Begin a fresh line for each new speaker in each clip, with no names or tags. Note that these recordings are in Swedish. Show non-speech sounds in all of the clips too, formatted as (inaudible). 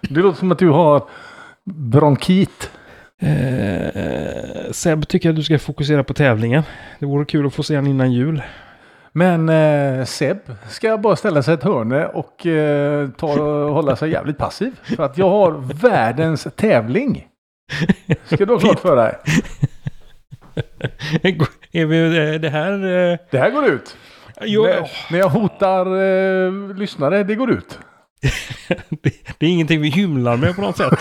Det låter som att du har bronkit.
Eh, Seb tycker att du ska fokusera på tävlingen. Det vore kul att få se honom innan jul.
Men eh, Seb ska bara ställa sig i ett hörne och eh, ta, hålla sig jävligt passiv. För att jag har världens tävling. Ska du ha klart för dig. (laughs)
är vi eh, det här... Eh,
Det här går ut.
jo,
när, när jag hotar eh, lyssnare, det går ut. (laughs)
det, det är ingenting vi hymlar med på något sätt.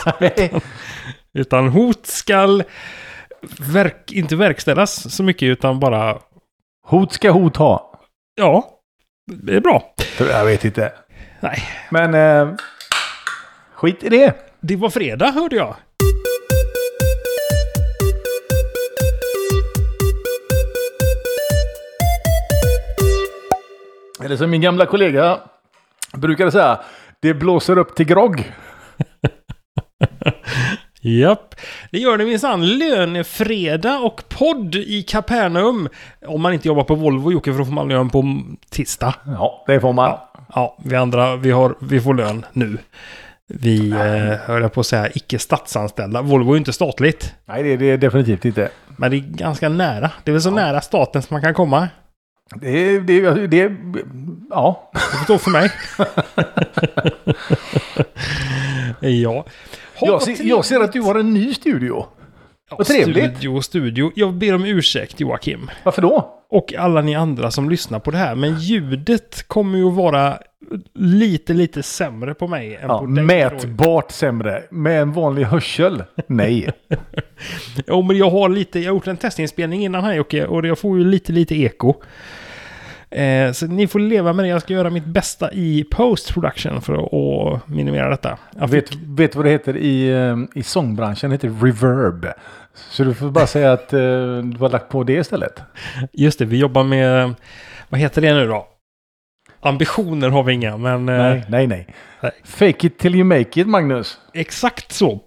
(laughs) Utan hot skall verk, inte verkställas så mycket utan bara...
Hot ska hot ha.
Ja, det är bra.
Jag vet inte.
Nej,
Men eh, skit i det.
det var fredag hörde jag.
Eller som min gamla kollega brukade säga. Det blåser upp till grogg. (laughs)
Japp, det gör det minsann. Lönefredag och podd i Kapernaum. Om man inte jobbar på Volvo, Jocke, för då får man lön på tisdag.
Ja, det får man.
Ja, vi andra, vi, har, vi får lön nu. Vi, eh, höll jag på att säga, icke statsanställda. Volvo är ju inte statligt.
Nej, det är det definitivt inte.
Men det är ganska nära. Det är väl så nära staten som man kan komma.
Det är, det är, det ja.
Det får stå för mig. (laughs) ja. Ha,
Jag
trevligt.
jag ser att du har en ny studio.
Ja,
vad trevligt.
Studio, studio. Jag ber om ursäkt Joakim.
Varför då?
Och alla ni andra som lyssnar på det här. Men ljudet kommer ju att vara lite, lite sämre på mig än
Ja,
på dig.
mätbart sämre. Med en vanlig hörsel? Nej. (laughs) (laughs)
Jo, men jag har lite, jag har gjort en testinspelning innan här Jocke. Och jag får ju lite, lite eko. Eh, så ni får leva med det. Jag ska göra mitt bästa i post-production för att, att minimera detta. Jag
vet,
fick,
vet vad det heter i, eh, i sångbranschen? Det heter reverb. Så du får bara säga att eh, du har lagt på det istället.
just det, vi jobbar med, vad heter det nu då? Ambitioner har vi inga, men eh,
Nej, nej, nej.
nej.
Fake it till you make it, Magnus.
exakt så.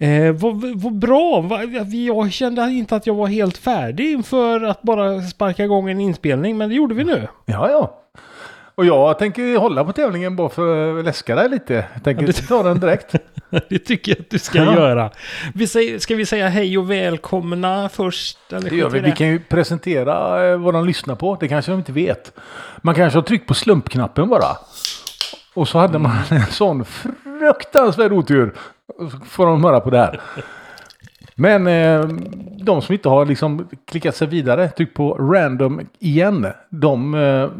Eh, vad, vad bra! Vad- Jag kände inte att jag var helt färdig inför att bara sparka igång en inspelning, men det gjorde vi nu.
Ja, ja. Och jag tänker hålla på tävlingen bara för att läska dig lite. Jag tänker
Ja, det-
ta den direkt. (laughs)
Det tycker jag att du ska
Ja.
göra. Vi säger, ska vi säga hej och välkomna först? Eller
Det gör vi.
i
Vi kan ju presentera eh, vad de lyssnar på. Det kanske de inte vet. Man kanske har tryckt på slumpknappen bara. Och så hade man en sån fruktansvärd otur. Och så får de höra på det här. Men eh, de som inte har liksom klickat sig vidare, tryckt på random igen. De, eh,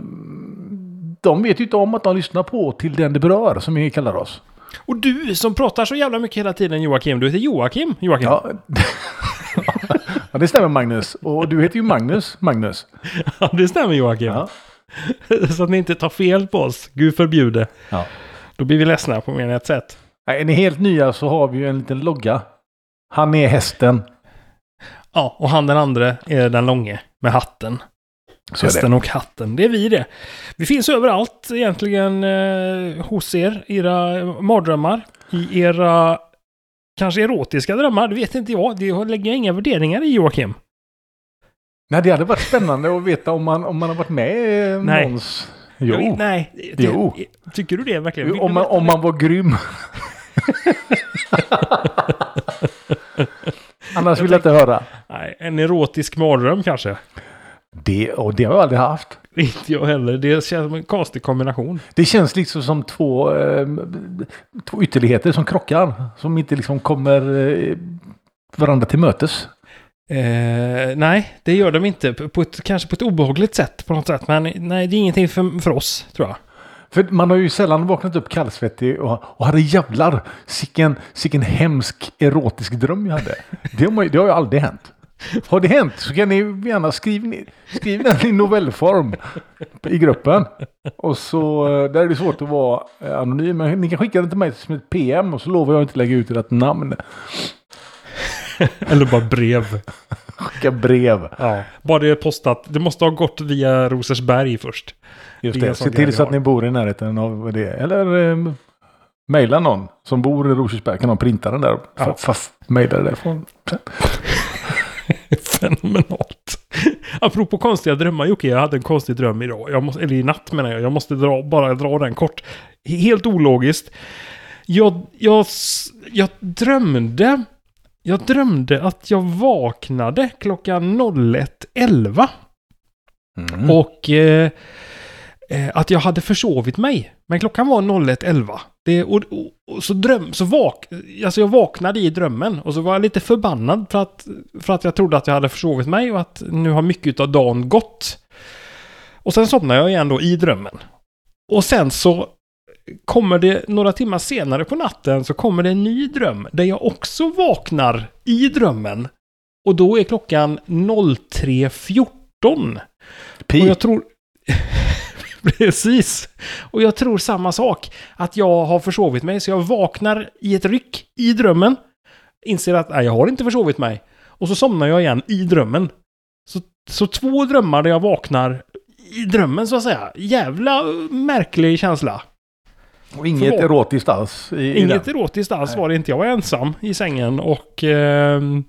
de vet ju inte om att de lyssnar på till den det berör, som vi kallar oss.
Och du som pratar så jävla mycket hela tiden Joakim, du heter Joakim? Joakim?
Ja, (laughs) ja det stämmer Magnus. Och du heter ju Magnus, Magnus.
Ja, det stämmer Joakim.
Ja. (laughs)
så att ni inte tar fel på oss. Gud förbjude.
Ja.
Då blir vi ledsna på mer än ett sätt.
Är ni helt nya så har vi ju en liten logga. Han är hästen.
Ja, och han den andra är den långe med hatten.
Så
Hästen och hatten, det är vi det. Vi finns överallt egentligen eh, hos er, era mardrömmar, i era kanske erotiska drömmar, det vet inte jag. Det lägger jag inga värderingar i Joakim.
Nej, det hade varit spännande att veta om man, om man har varit med i
Nej.
någons... Jo,
nej, det,
Jo.
tycker du det verkligen? Vill
om man, om man var grym. (laughs) Annars vill jag inte höra.
Nej, en erotisk mardröm kanske?
Det, och det har jag aldrig haft. (laughs)
Inte jag heller. Det känns som en konstig kombination.
Det känns liksom som två, eh, två ytterligheter som krockar. Som inte liksom kommer eh, varandra till mötes.
Eh, nej, det gör de inte. På på ett, kanske på ett obehagligt sätt på något sätt. Men nej, det är ingenting för, för oss, tror jag.
För man har ju sällan vaknat upp kallsvettig och, och hade jävlar, sicken, sicken hemsk erotisk dröm jag hade. Det har, man, det har ju aldrig hänt. Har det hänt så kan ni gärna skriva den i novellform i gruppen. Och så, eh, där är det svårt att vara eh, anonym. Men ni kan skicka den till mig som ett PM och så lovar jag inte lägga ut ert namn.
Eller bara brev.
Skicka brev.
Ja. Bara det är postat. Det måste ha gått via Rosersberg först.
Just
Det
Se till så att ni bor i närheten av det. Eller eh, mejla någon som bor i Rosersberg. Kan de printa den där?
Ja.
Ja. Mejla det därifrån. (laughs)
Fenomenalt. Apropå konstiga drömmar Jocke, jag hade en konstig dröm idag. Jag måste, eller i natt menar jag. Jag måste dra, bara dra den kort. Helt ologiskt. Jag, jag, jag drömde... Jag drömde att jag vaknade klockan 01.11
Mm.
och eh, eh, att jag hade försovit mig. Men klockan var 01.11. Det, och, och, och så dröm, så vak, alltså jag vaknade i drömmen och så var jag lite förbannad för att, för att jag trodde att jag hade försovit mig och att nu har mycket av dagen gått. Och sen somnade jag igen då i drömmen. Och sen så kommer det några timmar senare på natten så kommer det en ny dröm där jag också vaknar i drömmen. Och då är klockan 03.14.
Pi.
Och jag tror... (laughs) (laughs) Precis. Och jag tror samma sak. Att jag har försovit mig. Så jag vaknar i ett ryck i drömmen. Inser att nej, jag har inte försovit mig. Och så somnar jag igen i drömmen. Så, så två drömmar där jag vaknar i drömmen så att säga. Jävla eh, märklig känsla.
Och inget
Förlåt.
erotiskt alls. I, i
Inget
den.
erotiskt alls
Nej.
var det inte. Jag var ensam i sängen och... ehm,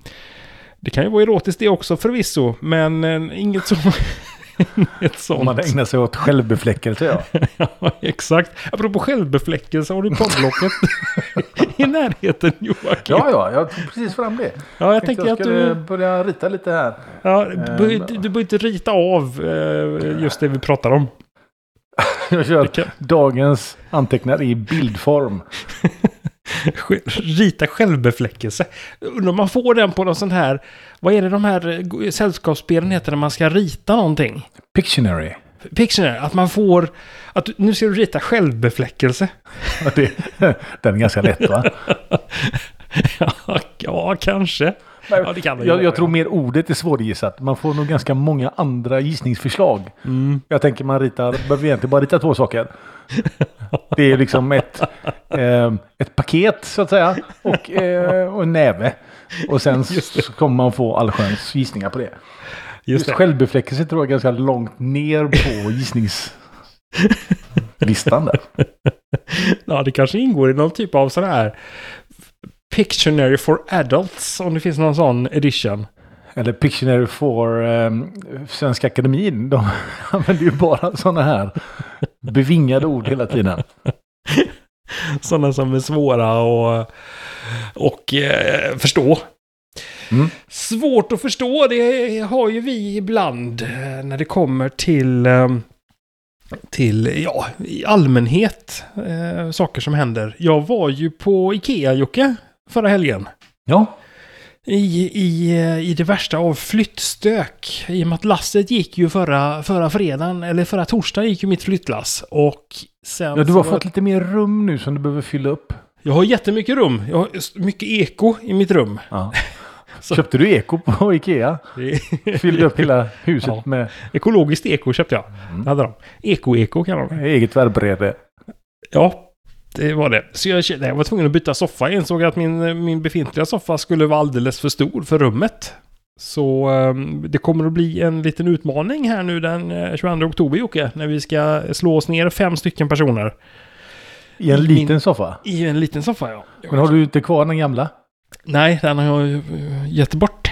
det kan ju vara erotiskt det också förvisso. Men eh, inget så... (laughs) (laughs) inget sånt.
Om man ägnar sig åt självbefläckelse ja. (laughs)
Ja, exakt. Apropå självbefläckelse, har du poddblocket (laughs) i närheten Joakim?
Ja, ja, jag tog precis fram det.
ja jag
Tänkte
tänker att du,
börja rita lite här.
ja, du, bör- du, behöver inte rita av eh, just det vi pratar om.
Jag kör dagens anteckningar i bildform.
Rita självbefläckelse. Undrar om man får den på någon sån här, vad är det de här sällskapsspelen heter när man ska rita någonting?
Pictionary.
Pictionary, att man får, att nu ska du rita självbefläckelse.
Det, (laughs) den är ganska lätt va? (laughs)
ja, ja, kanske. Ja, det kan det
Jag, jag tror mer ordet är svårgissat. Man får nog ganska många andra gissningsförslag.
Mm.
Jag tänker man ritar, behöver egentligen bara rita två saker. Det är liksom ett, eh, ett paket så att säga och, eh, och en näve. Och sen så kommer man få allsköns gissningar på det.
Just
Just självbefläckelse tror jag är ganska långt ner på gissningslistan där. (laughs)
Ja, det kanske ingår i någon typ av sån här Pictionary for Adults, om det finns någon sån edition.
Eller Pictionary for eh, Svenska Akademin. De (laughs) använder ju bara sådana här bevingade ord hela tiden. (laughs)
Sådana som är svåra och, och eh, förstå.
Mm.
Svårt att förstå, det har ju vi ibland eh, när det kommer till, eh, till ja, i allmänhet eh, saker som händer. Jag var ju på Ikea, Jocke, förra helgen.
Ja,
I, i, I det värsta av flyttstök. I och med att lasset gick ju förra, förra fredagen, eller förra torsdagen gick ju mitt flyttlass. Och sen...
ja du har fått lite mer rum nu som du behöver fylla upp.
Jag har jättemycket rum. Jag har mycket eko i mitt rum.
Ja. (laughs)
Så-
Köpte du eko på Ikea? Fyllde upp hela huset
Ja.
med
Ekologiskt eko köpte jag.
Mm.
Hade de. Eko-eko kallar de det.
eget värbrede.
Ja, det var det. Så jag, jag var tvungen att byta soffa. Jag insåg att min, min befintliga soffa skulle vara alldeles för stor för rummet. Så ehm, det kommer att bli en liten utmaning här nu den eh, 22 oktober Jocke. När vi ska slå oss ner fem stycken personer.
I en liten
min-
soffa.
I en liten soffa ja.
Men har du inte kvar den gamla?
Nej, den har jag eh, gett bort.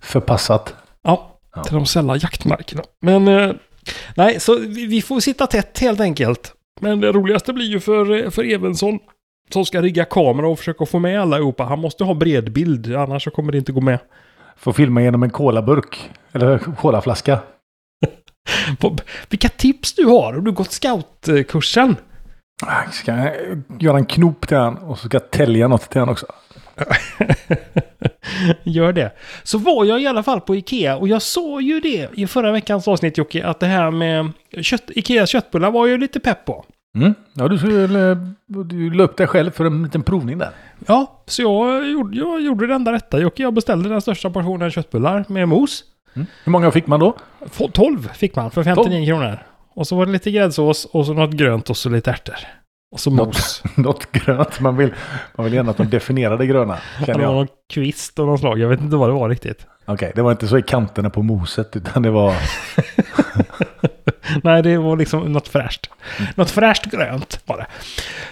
Förpassat.
Ja,
Ja.
till de sälla jaktmarkerna. Men eh, nej, så vi, vi får sitta tätt helt enkelt. Men det roligaste blir ju för, för Evensson som ska rigga kamera och försöka få med allihopa. Han måste ha bred bild, annars så kommer det inte gå med.
Får filma genom en kolaburk. Eller kolaflaska. (laughs)
Vilka tips du har! Har du gått scoutkursen?
Ah, Ska jag göra en knop till han och så ska jag tälja något till han också. (laughs)
Gör det. Så var jag i alla fall på Ikea och jag sa ju det i förra veckans avsnitt Jocke, att det här med kött, Ikeas köttbullar var ju lite pepp på.
Mm. Ja, du, skulle, du la upp dig själv för en liten provning där.
Ja, så jag gjorde, jag gjorde det enda rätta Jocke. Jag beställde den största portionen köttbullar med mos.
Mm. Hur många fick man då?
Få- 12 fick man för 59 kronor. Och så var det lite gräddsås och så något grönt och så lite ärtor. Och så
Något.
mos. (laughs)
Något grönt. Man vill, man vill gärna att de definierar det gröna.
Det var någon kvist och någon slag. Jag vet inte vad det var riktigt.
Okej, det var inte så i kanterna på moset utan det var... (laughs)
Nej, det var liksom något fräscht. Något fräscht grönt var det.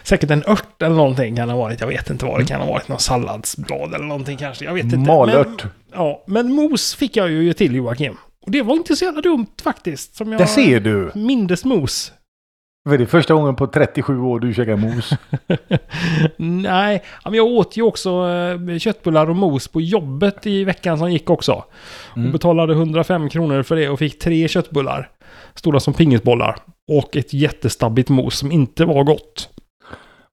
Säkert en ört eller någonting kan det ha varit. Jag vet inte vad det kan ha varit. Någon salladsblad eller någonting kanske. Jag vet inte.
Malört.
Men, ja, men mos fick jag ju till Joakim. Och det var inte så jävla dumt faktiskt. Som jag
Där ser du!
mindes mos.
För det första gången på 37 år du käkar mos. (laughs)
Nej, men jag åt ju också eh, köttbullar och mos på jobbet i veckan som gick också.
Mm.
Och betalade 105 kronor för det och fick tre köttbullar. Stora som pingisbollar. Och ett jättestabbigt mos som inte var gott.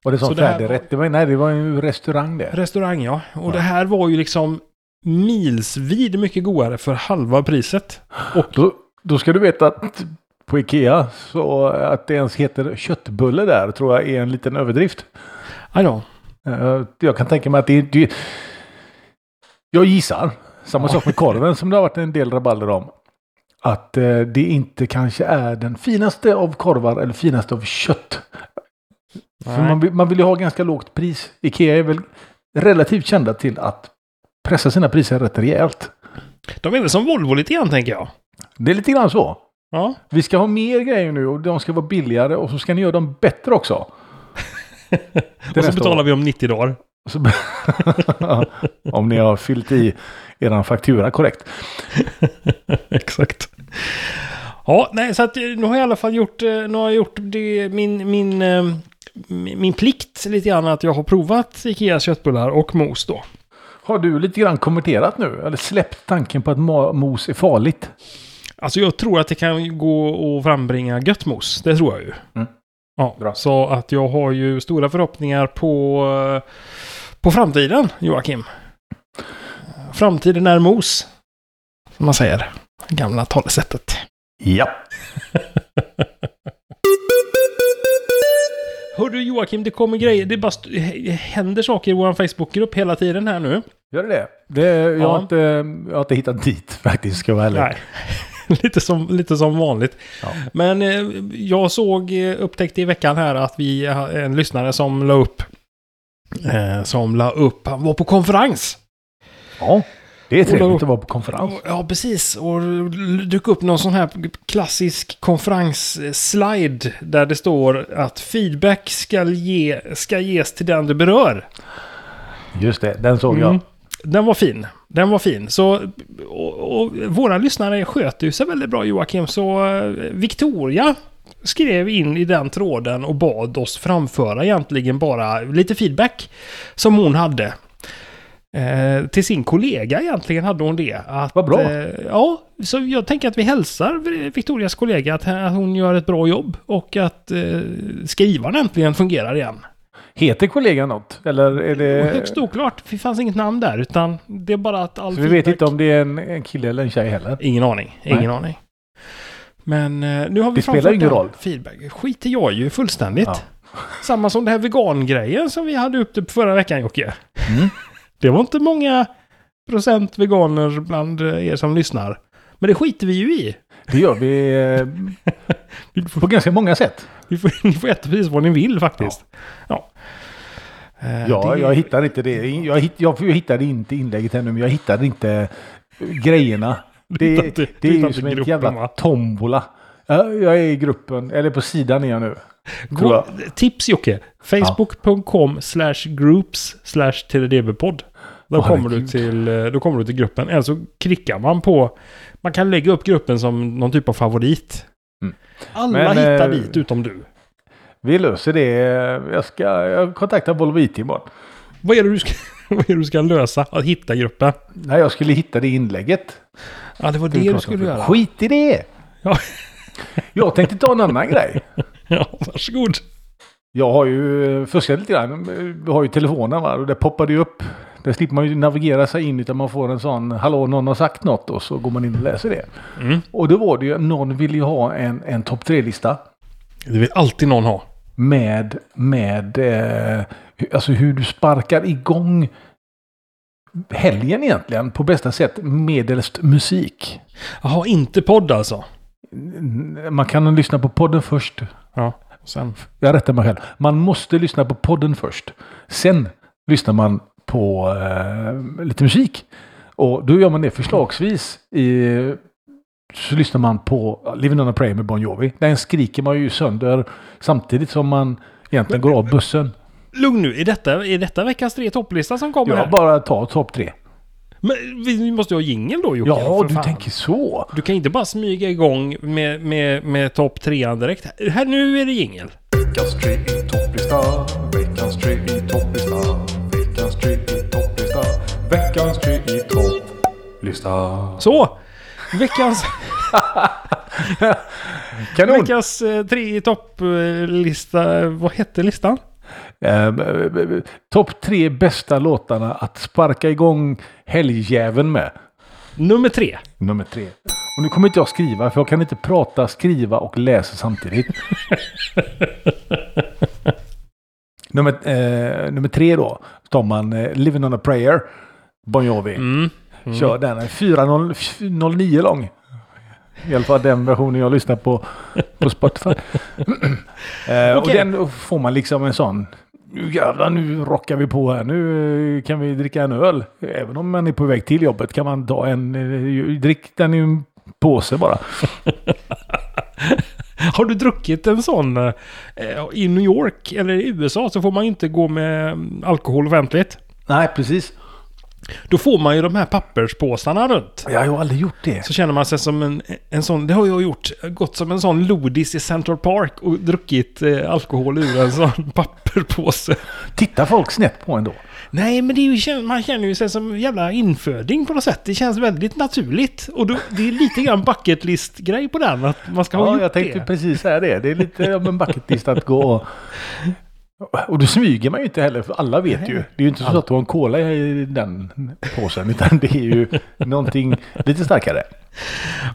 Var det som färdigrätt? Det var, nej, det var en restaurang det.
Restaurang ja. Och
Ja.
det här var ju liksom milsvid mycket godare för halva priset. Och
Då, då ska du veta att på Ikea så att det ens heter köttbulle där tror jag är en liten överdrift.
då.
Eh, Jag kan tänka mig att det, det Jag gissar, samma
Ja.
sak med korven som det har varit en del rabalder om. Att eh, det inte kanske är den finaste av korvar eller finaste av kött. För man, vill- man vill ju ha ganska lågt pris. Ikea är väl relativt kända till att pressa sina priser rätt rejält.
De är väl som Volvo lite grann tänker jag.
Det är lite grann så.
Ja.
Vi ska ha mer grejer nu och de ska vara billigare och så ska ni göra dem bättre också. (laughs)
Och så betalar vi om 90 dagar. (laughs)
Om ni har fyllt i er faktura korrekt. (laughs)
Exakt. Ja, nej, så att eh, nu har jag i alla fall gjort, eh, nu har jag gjort det, min, min, eh, min plikt lite grann att jag har provat Ikeas köttbullar och mos då.
Har du lite grann konverterat nu? Eller släppt tanken på att mos är farligt?
Alltså jag tror att det kan gå att frambringa gött mos. Det tror jag ju.
Mm.
Ja,
Bra.
så att jag har ju stora förhoppningar på, eh, på framtiden, Joakim. Framtiden är mos. Som man säger. Gamla talesättet.
Ja. (laughs)
Hör du Joakim, det kommer grejer. Det bara händer saker i vår Facebookgrupp hela tiden här nu.
Gör det det? jag,
Ja.
har inte, jag har inte hittat dit (laughs) faktiskt, ska jag vara ärlig.
Nej. (laughs) lite, som, lite som vanligt.
Ja.
Men eh, jag såg, eh, upptäckte i veckan här att vi har en lyssnare som la upp eh, som la upp, han var på konferens.
Ja, det är trevligt att vara på konferens.
Ja, precis. Och dök upp någon sån här klassisk konferensslide där det står att feedback ska, ge, ska ges till den du berör.
Just det, den såg jag.
Den var fin. Den var fin. Så, och, och våra lyssnare sköter ju sig väldigt bra Joakim. Så eh, Victoria skrev in i den tråden och bad oss framföra egentligen bara lite feedback som hon hade. Eh, till sin kollega egentligen hade hon det. Att,
Vad bra.
Eh, ja, så jag tänker att vi hälsar Victorias kollega att, att hon gör ett bra jobb och att eh, skrivaren äntligen fungerar igen.
Heter kollegan något? Eller är det...
Högst oklart. Det fanns inget namn där, utan det är bara att all
Så vi vet inte om det är en, en kille eller en tjej heller.
Ingen aning. Ingen
Nej.
aning. Men eh, nu har vi
Det spelar ingen roll.
Feedback. skiter jag ju fullständigt.
Ja. (laughs)
Samma som det här vegangrejen som vi hade upp typ förra veckan Jocke.
Mm. (laughs)
Det var inte många procent veganer bland eh, er som lyssnar. Men det skiter vi ju i.
Det gör vi eh, (laughs) på ganska många sätt.
får, ni får äta precis vad ni vill faktiskt. Ja. Eh,
Ja,
det-
jag hittar inte det. Jag, hitt, jag, jag hittade inte inlägget ännu, men jag hittade inte grejerna.
Du (laughs) hittar
Det,
inte-
det
du
är ju som en jävla tombola. Ja, Jag är i gruppen, eller på sidan är jag nu.
Gå, tips Jocke. Facebook.com slash groups slash TDDB-podd. Då,
Åh,
kommer du
herregud.
till, eh, då kommer du till gruppen. Eller så klickar man på... Man kan lägga upp gruppen som någon typ av favorit.
Mm.
Alla
Men,
hittar
eh,
dit utom du.
Vi löser det. Jag ska jag kontaktar Volvo IT imorgon.
Vad är, det du ska, (laughs) vad är det du ska lösa? Att hitta gruppen?
Nej, jag skulle hitta det inlägget.
Ja, det var det du skulle göra.
Skit i det!
Ja. (laughs)
Jag tänkte ta en annan grej. (laughs)
Ja, varsågod.
Jag har ju fuskat lite grann. Vi har ju telefonen va? och det poppar ju upp. Där slipper man ju navigera sig in utan man får en sån Hallå någon har sagt något och så går man in och läser det.
Mm.
Och då var det ju, någon ville ju ha en, en topp tre-lista.
Det vill alltid någon ha.
Med, med eh, alltså hur du sparkar igång helgen egentligen på bästa sätt medelst musik.
Jaha, inte podd alltså?
Man kan lyssna på podden först.
Ja, sen...
Jag rättar mig själv. Man måste lyssna på podden först. Sen lyssnar man på eh, lite musik. Och då gör man det förslagsvis i... Så lyssnar man på Living on a Prayer med Bon Jovi. Den skriker man ju sönder samtidigt som man egentligen går av bussen.
Lugn nu, är detta, är detta veckans tre topplista som kommer
Jag
här?
bara tar topp tre.
Men vi måste ju ha jingel då Jocke.
Ja, du
fan.
tänker så.
Du kan inte bara smyga igång med, med, med topp trean direkt. Här nu är det jingel.
Veckans tre i topplista. Veckans tre i topplista. Veckans tre i topplista. Veckans tre i topplista.
Så! Veckans, (laughs)
Kanon!
veckans eh, tre i topplista. Vad hette listan?
Ehm, eh, eh, Topp tre bästa låtarna att sparka igång helgjäveln med.
Nummer tre.
Nummer tre. Och nu kommer inte jag skriva för jag kan inte prata, skriva och läsa samtidigt. (laughs) nummer, eh, nummer tre då. Tar man eh, Living on a prayer. Bon Jovi.
Mm.
Kör den. 4.09 lång. I alla fall den versionen jag lyssnar på på Spotify. (laughs) eh, Och den får man liksom en sån. Nu jävlar, nu rockar vi på här. Nu eh, kan vi dricka en öl. Även om man är på väg till jobbet kan man ta en. eh, Drick den i en påse bara. (laughs)
Har du druckit en sån eh, i New York eller i USA så får man inte gå med mm, alkohol offentligt.
Nej, precis.
Då får man ju de här papperspåsarna runt.
Jag har aldrig gjort det.
Så känner man sig som en, en sån, det har jag gjort, gått som en sån lodis i Central Park och druckit eh, alkohol ur en sån (laughs) papperspåse.
Tittar folk snett på en då?
Nej, men det är ju, man känner ju sig som en jävla inföding på något sätt. Det känns väldigt naturligt. Och då, det är lite grann bucket list-grej på den, att man ska ha
Ja,
gjort
jag tänkte
det.
precis säga det. Det är lite av en bucket list att gå och... Och då smyger man ju inte heller, för alla vet ju. Det är ju inte så att du har en cola i den påsen, utan det är ju någonting lite starkare.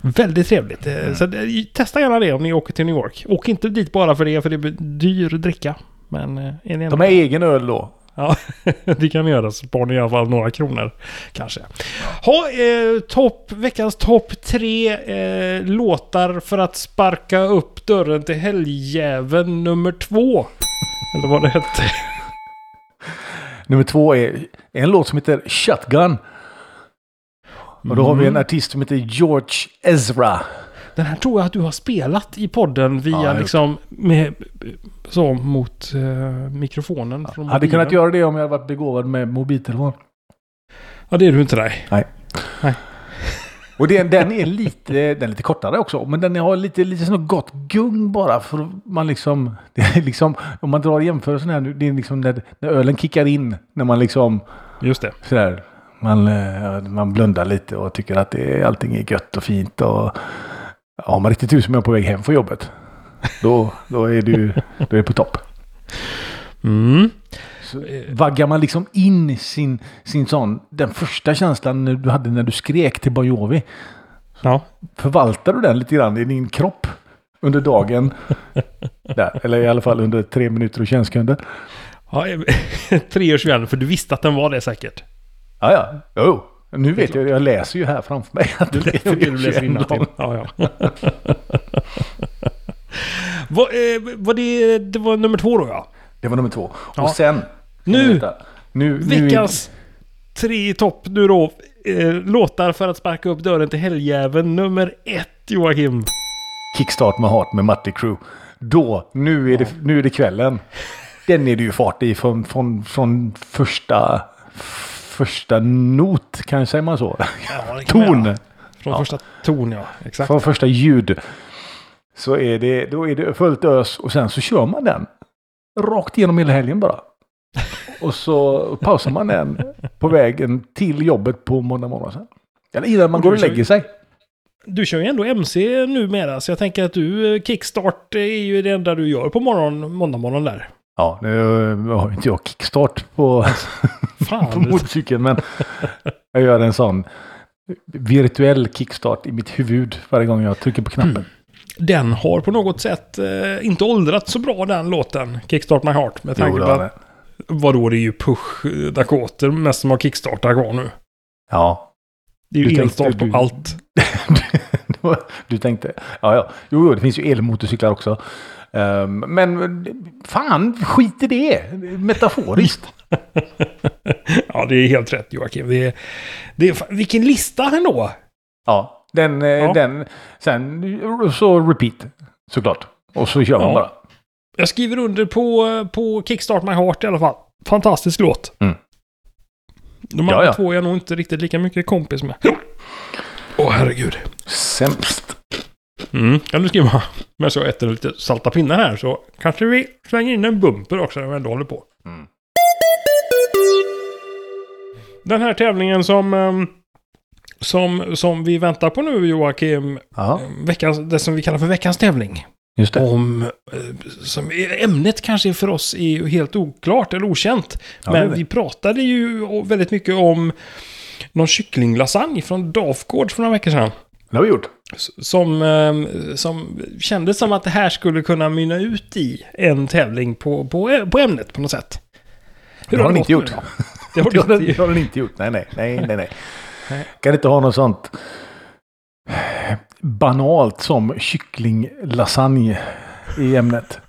Väldigt trevligt. Eh, Så eh, testa gärna det om ni åker till New York. Åk inte dit bara för det, för det blir dyr dricka. Men eh, är ni.
De har egen öl då.
Ja, (laughs) det kan ni göra så sparar ni i alla fall några kronor. Kanske. Ha, eh, topp, veckans topp tre eh, låtar för att sparka upp dörren till helgjäveln nummer två. Eller vad det hette.
Nummer två är en låt som heter Shotgun. Och då har vi en
Mm.
artist som heter George Ezra.
Den här tror jag att du har spelat i podden
Ja,
via
gjort
liksom med så mot eh, mikrofonen. Från
Hade kunnat göra det om jag hade varit begåvad med mobiltelefon.
Ja, det är du inte dig.
Och den, den är lite, den är lite kortare också. Men den har lite, lite sån gott gung bara. För man liksom, (laughs) det liksom, om man drar jämförelsen här nu. Det är liksom när, när ölen kickar in. När man liksom
Just det.
sådär. Man, eh, man blundar lite och tycker att det, allting är gött och fint. Och har man riktigt tur som jag är på väg hem från jobbet. Då, då är det ju då är det på topp.
Mm.
Så vaggar man liksom in sin, sin sån, den första känslan du hade när du skrek till Bon Jovi.
Ja.
Förvaltar du den lite grann i din kropp under dagen? (laughs) Där, eller i alla fall under tre minuter och 21 sekunder.
ja (laughs) treårsvän, för du visste att den var det säkert.
Ja, ja. Jo. Nu vet jag, jag läser ju här framför mig att det är
Du läser
21
innantill.
lång.
Ja, ja. (laughs) vad, eh, vad det, det var nummer två då ja.
Det var nummer två.
Ja.
Och sen...
Nu!
Nu,
Veckans tre i topp nu då. Eh, låtar för att sparka upp dörren till helgjäveln. Nummer ett Joakim.
Kickstart med hat med Mötley Crüe. Då, nu är, det, nu är det kvällen. Den är det ju fart i från, från, från första, första not, kanske säger man så?
Ja, kan
Ton!
Från
Ja.
första ton ja. Exakt.
Från första ljud. Så är det, då är det fullt ös och sen så kör man den. Rakt igenom hela helgen bara. Och så pausar man den på vägen till jobbet på måndag morgon sen. Eller innan man går och lägger sig.
Du kör ju ändå MC numera, så jag tänker att du, eh, kickstart är ju det enda du gör på morgon, måndag morgon där.
Ja, nu har inte jag kickstart på, (laughs) på motorcykeln men jag gör en sån virtuell kickstart i mitt huvud varje gång jag trycker på knappen.
Den har på något sätt eh, inte åldrats så bra den låten, Kickstart My Heart. Med tanke på att. Vadå, det är ju Push eh, Dakoter mest som har kickstartat kvar nu.
Ja,
Det är ju
Du
elstart på
du-
allt. (laughs)
du tänkte. Ja, ja. Jo, jo, det finns ju elmotorcyklar också. Ehm, men fan, skit i det. Metaforiskt. (laughs)
ja, det är helt rätt Joakim. Det är, det är, vilken lista ändå!
Ja, den, eh,
Ja.
den. Sen så repeat såklart. Och så kör man
Ja.
bara.
Jag skriver under på, på Kickstart My Heart i alla fall. Fantastisk låt.
Mm.
De
Ja,
andra
ja.
två är jag nog inte riktigt lika mycket kompis med. Åh herregud.
Sämst.
Mm. Kan du skriva? Men så äter lite salta pinnar här så kanske vi slänger in en bumper också när vi ändå håller på.
Mm.
Den här tävlingen som, ehm, som, som vi väntar på nu Joakim.
Ja,
ehm, Veckans, det som vi kallar för veckans tävling.
Just det.
Om, eh, som ämnet kanske för oss är helt oklart eller okänt.
Ja,
men vi pratade ju väldigt mycket om någon kycklinglasagne från Dafgård för några veckor sedan.
Det har vi gjort.
Som, eh, som kändes som att det här skulle kunna mynna ut i en tävling på, på, på ämnet på något sätt. (laughs)
Det har den inte gjort.
Det har
den,
inte
det har den inte gjort. Nej, nej, nej, nej. Nej. Kan inte ha något sånt banalt som kycklinglasagne i ämnet.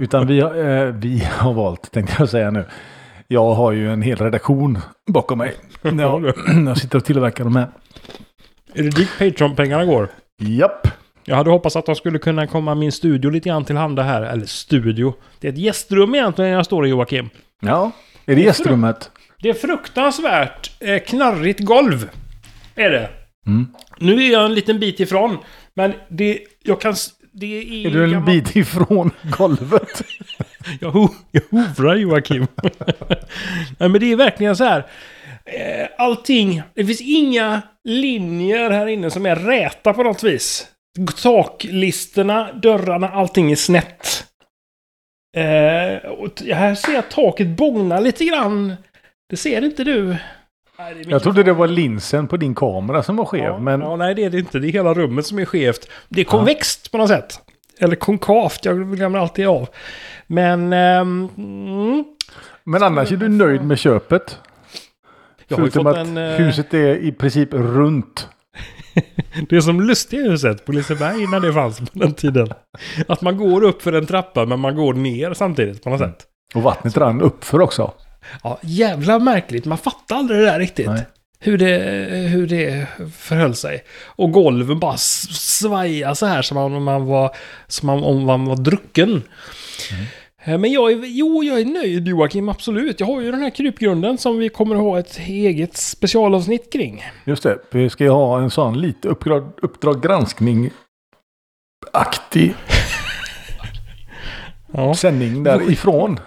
Utan vi, har- eh, vi har valt, tänkte jag säga nu. Jag har ju en hel redaktion bakom mig. (laughs) Jag, jag sitter och tillverkar de här.
Är det dit Patreon-pengarna går?
Japp.
Jag hade hoppats att de skulle kunna komma min studio lite grann tillhanda här. Eller studio. Det är ett gästrum egentligen jag står i Joakim.
Ja. Är det gästrummet?
Det är fruktansvärt eh, knarrigt golv. Är det.
Mm.
Nu är jag en liten bit ifrån. Men det, jag kan... Det är,
Är du en
gammal-
bit ifrån golvet? (laughs)
Jag, ho jag hovrar Joakim. (laughs) Nej men det är verkligen så här. Eh, allting, det finns inga linjer här inne som är räta på något vis. Taklisterna, dörrarna, allting är snett. Eh, här ser jag taket bågna lite grann. Det ser inte du. Nej,
Jag trodde det var linsen på din kamera som var skev.
Ja,
men
ja, nej, det är det inte. Det är hela rummet som är skevt. Det är konvext på något sätt. Eller konkavt, jag glömmer alltid av. Men... ehm, mm,
Men annars är du nöjd med köpet?
jag
Förutom att
en... eh,
huset är i princip runt. (laughs)
Det är som lustiga huset på Liseberg när det fanns på den tiden. Att man går upp för en trappa men man går ner samtidigt på något
Mm.
sätt.
Och vattnet rann uppför också.
Ja, jävla märkligt. Man fattar aldrig det där riktigt.
Nej.
Hur det, hur det förhöll sig. Och golven bara s- svajar så här som om man var, som om man var drucken.
Mm.
Men jag är, jo, jag är nöjd Joakim, absolut. Jag har ju den här krypgrunden som vi kommer att ha ett eget specialavsnitt kring.
Just det, vi ska ju ha en sån lite uppdrag, uppdrag granskning aktig (laughs)
Ja.
sändning därifrån.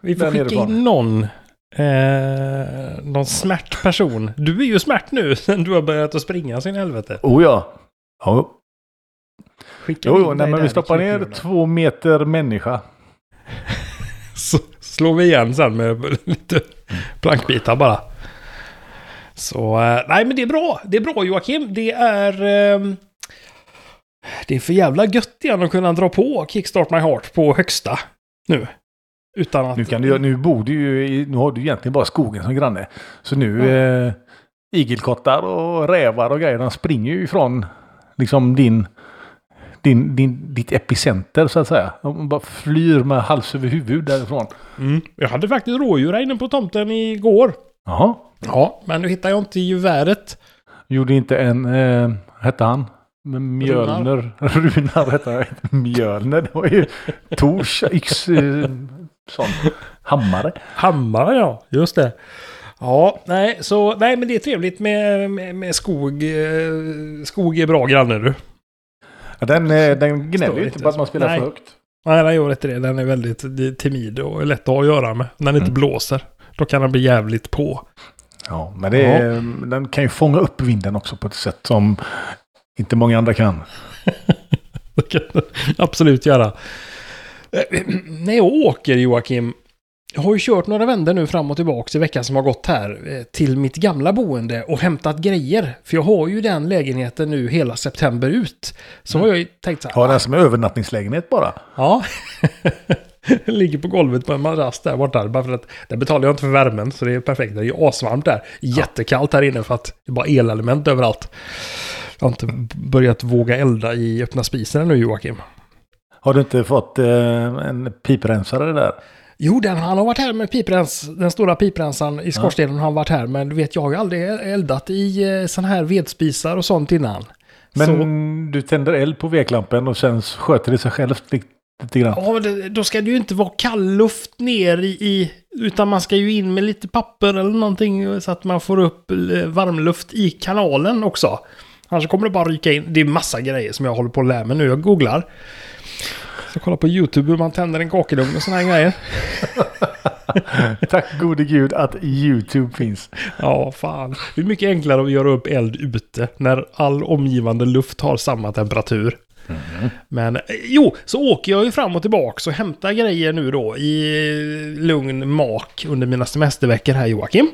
Vi får
Där
skicka in någon. Eh, någon smärt person. Du är ju smärt nu (laughs) sen du har börjat att springa sin helvete.
Oh ja. ja.
Skicka
Jo, jo, nej, men vi stoppar ner två meter människa. (laughs)
Så slår vi igen sen med (laughs) lite plankbitar bara. Så, eh, nej men det är bra. Det är bra Joakim. Det är... ehm, det är för jävla gött igen att kunna dra på Kickstart My Heart på högsta nu. Utan att...
Nu, kan du, nu bor du ju nu har du egentligen bara skogen som granne. Så nu eh, igelkottar och rävar och grejer, de springer ju ifrån liksom din, din, din, ditt epicenter så att säga. De bara flyr med hals över huvud därifrån.
Mm. Jag hade faktiskt rådjur här inne på tomten igår.
Jaha.
Ja, men nu hittar jag inte geväret.
Gjorde inte en, eh, hette han? Mjölner. Runar (laughs) hette han. Mjölner. Det var ju (laughs) Tors yx, eh, sån hammare.
Hammare ja, just det. Ja, nej, så, nej men det är trevligt med, med, med skog. eh, Skog är bra granne du.
Ja, Den, eh, den gnäller
Står
ju
inte
på att man spelar
Nej.
för högt.
Nej, den gör inte det. Den är väldigt timid och lätt att ha att göra med. När det inte
Mm.
blåser. Då kan den bli jävligt på.
Ja, men det är, den kan ju fånga upp vinden också på ett sätt som inte många andra kan. (laughs)
Det kan den absolut göra. Eh, (clears throat) När jag åker Joakim. Jag har ju kört några vändor nu fram och tillbaka i veckan som har gått här. eh, Till mitt gamla boende och hämtat grejer. För jag har ju den lägenheten nu hela september ut. Så har jag ju tänkt så här.
Har den som övernattningslägenhet bara.
Ja. (laughs) Ligger på golvet på en madrass där borta. Bara för att där betalar jag inte för värmen. Så det är perfekt. Det är ju asvarmt där. Jättekallt här inne för att det är bara elelement överallt. Jag har inte börjat våga elda i öppna spisen nu Joakim.
Har du inte fått eh, en piprensare där?
Jo, den, han har varit här med piprens, den stora piprensaren i skorstenen har han varit här. Men du vet, jag har ju aldrig eldat i eh, sån här vedspisar och sånt innan.
Men
Så,
du tänder eld på veklampen och sen sköter det sig självt lite, grann.
ja, då ska det ju inte vara kall luft ner i, i, Utan man ska ju in med lite papper eller någonting så att man får upp eh, varmluft i kanalen också. Annars kommer det bara ryka in. Det är massa grejer som jag håller på att lära mig nu. Jag googlar. Så kolla på YouTube hur man tänder en kakelugn och sådana här grejer. (laughs)
Tack gode gud att YouTube finns.
Ja, fan. Det är mycket enklare att göra upp eld ute när all omgivande luft har samma temperatur. Men eh, jo, så åker jag ju fram och tillbaka och hämtar grejer nu då i lugn mak under mina semesterveckor här Joakim.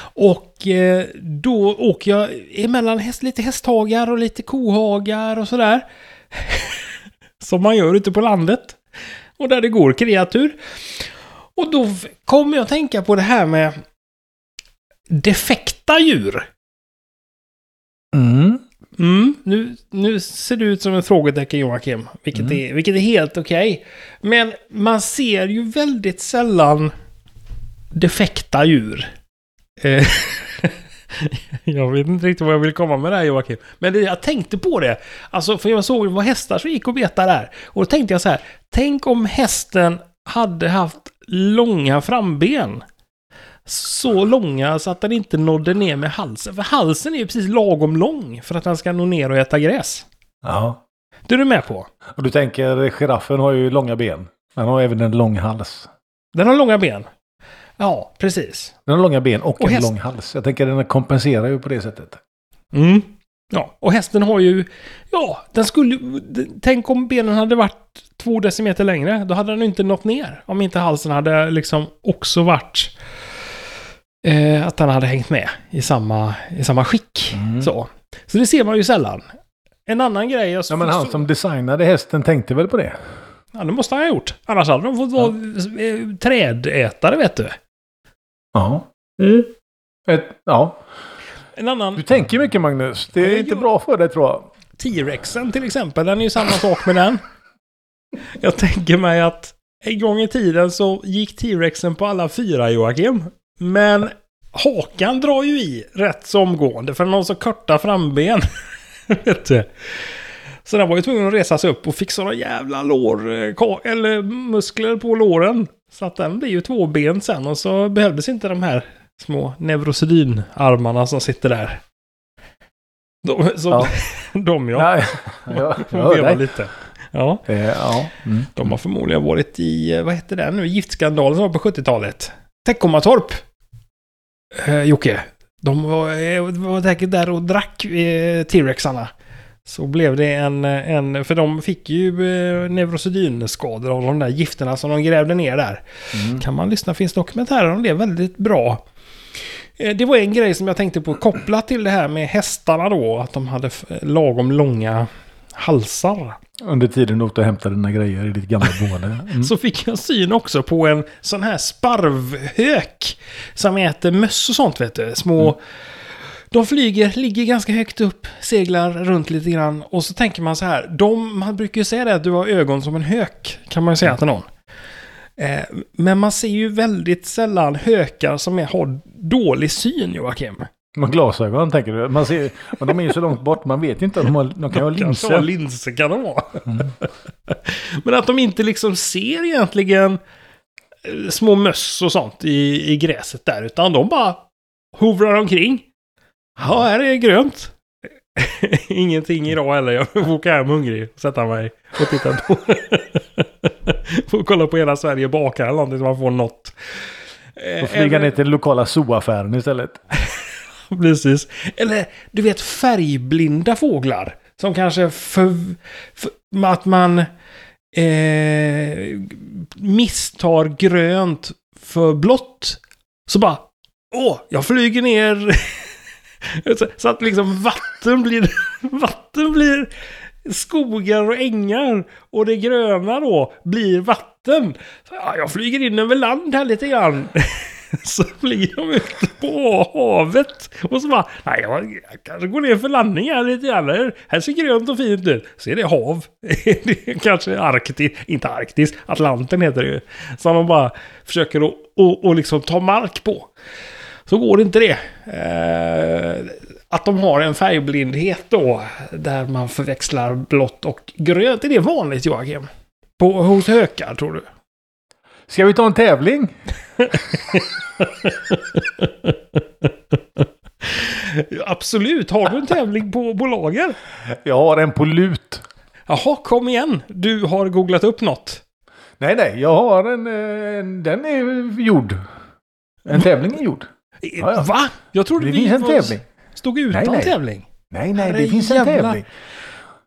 Och eh, då åker jag emellan häst, lite hästhagar och lite kohagar och sådär. (laughs) Som man gör ute på landet. Och där det går kreatur. Och då kommer jag att tänka på det här med defekta djur.
Mm.
Mm, nu, nu ser det ut som en frågetecken Joakim. Vilket,
Mm.
är, vilket är helt okej. Men man ser ju väldigt sällan defekta djur. Eh, (laughs) (laughs) jag vet inte riktigt vad jag vill komma med det här Joakim. Men det, jag tänkte på det. Alltså, för jag såg var hästar som gick och betade där. Och då tänkte jag så här. Tänk om hästen hade haft långa framben. Så långa så att den inte nådde ner med halsen. För halsen är ju precis lagom lång för att den ska nå ner och äta gräs.
Ja.
Det är du med på?
Och du tänker, giraffen har ju långa ben. Den har även en lång hals.
Den har långa ben. Ja, precis.
Den har långa ben och,
Och
en
häst-
lång hals. Jag tänker den kompenserar ju på det sättet.
Mm. Ja, och hästen har ju... Ja, den skulle... Tänk om benen hade varit två decimeter längre. Då hade den inte nått ner. Om inte halsen hade liksom också varit... Eh, att den hade hängt med i samma, i samma skick.
Mm.
Så. så det ser man ju sällan. En annan grej jag
Ja, men han som designade hästen tänkte väl på det?
Ja, det måste han ha gjort. Annars hade de fått vara eh, trädätare, vet du.
Ja. Ett, ja.
En annan...
Du tänker mycket Magnus. Det är
Ja,
inte
jag-
bra för dig tror jag.
T-rexen till exempel, den är ju samma sak med den. (laughs) Jag tänker mig att en gång i tiden så gick T-rexen på alla fyra Joakim. Men hakan drar ju i rätt så omgående för den har så korta framben. (laughs) Vet du. Så den var ju tvungen att resa sig upp och fick sådana jävla lår, eh, eller muskler på låren. Så att den blir ju tvåben sen och så behövdes inte de här små neurosedynarmarna som sitter där. De, som,
Ja. (laughs)
de ja. (laughs)
Ja, jag, hör dig.
lite. Ja,
Eh, ja. Mm.
de har förmodligen varit i, eh, vad hette det nu, giftskandalen som var på 70-talet. Teckomatorp. Eh, Jocke. De var, eh, var säkert där och drack eh, T-rexarna. Så blev det en, en, för de fick ju eh, neurosedynskador av de där gifterna som de grävde ner där.
Mm.
Kan man lyssna, finns dokumentärer om det, väldigt bra. Eh, Det var en grej som jag tänkte på kopplat till det här med hästarna då, att de hade lagom långa halsar.
Under tiden du åkte och hämtade dina grejer i ditt gamla boende. (laughs) Mm.
Så fick jag syn också på en sån här sparvhök som äter möss och sånt vet du. Små... De flyger, ligger ganska högt upp, seglar runt lite grann. Och så tänker man så här, de, man brukar ju säga det att du har ögon som en hök, kan man ju säga till någon. Eh, men man ser ju väldigt sällan hökar som är, har dålig syn, Joakim.
Med glasögon tänker du? Man ser, men de är ju så långt bort, man vet ju inte. om De, har, de kan ju ha
Kanske ha
linser.
linser kan de ha. (laughs) Men att de inte liksom ser egentligen eh, små möss och sånt i, i gräset där. Utan de bara hovrar omkring. Ja, här är grönt. (laughs) Ingenting idag heller. Jag får åka hem hungrig och sätta mig och titta på. (laughs) får kolla på hela Sverige bakar eller någonting så man får något. Eh,
Och flyga
eller-
ner till den lokala zooaffären istället. (laughs)
Precis. Eller du vet färgblinda fåglar. Som kanske för, för att man eh, misstar grönt för blått. Så bara, åh, jag flyger ner så, att liksom vatten blir, (laughs) vatten blir skogar och ängar. Och det gröna då blir vatten. Så, ja, jag flyger in över land här lite grann. (laughs) Så flyger de ut på havet. Och så bara, nej jag, jag kanske går ner för landning här lite grann. Här- Här ser grönt och fint ut. Så är det hav. (laughs) det är kanske Arktis, inte Arktis, Atlanten heter det ju. Som de bara försöker att och, och liksom ta mark på. Så går det inte det. Eh, att de har en färgblindhet då, där man förväxlar blått och grönt. Är det vanligt Joakim? På, hos hökar tror du?
Ska vi ta en tävling? (laughs)
Absolut. Har du en tävling på, på lager?
Jag har en på lut.
Jaha, kom igen. Du har googlat upp något.
Nej, nej, jag har en... eh, en den är gjord. En tävling är gjord. Ja, ja.
Va? Jag trodde
Det
vi
finns en
var-
tävling.
stod utan
Nej, nej.
tävling.
Nej, nej, det
Herre
finns en
jävla-
tävling.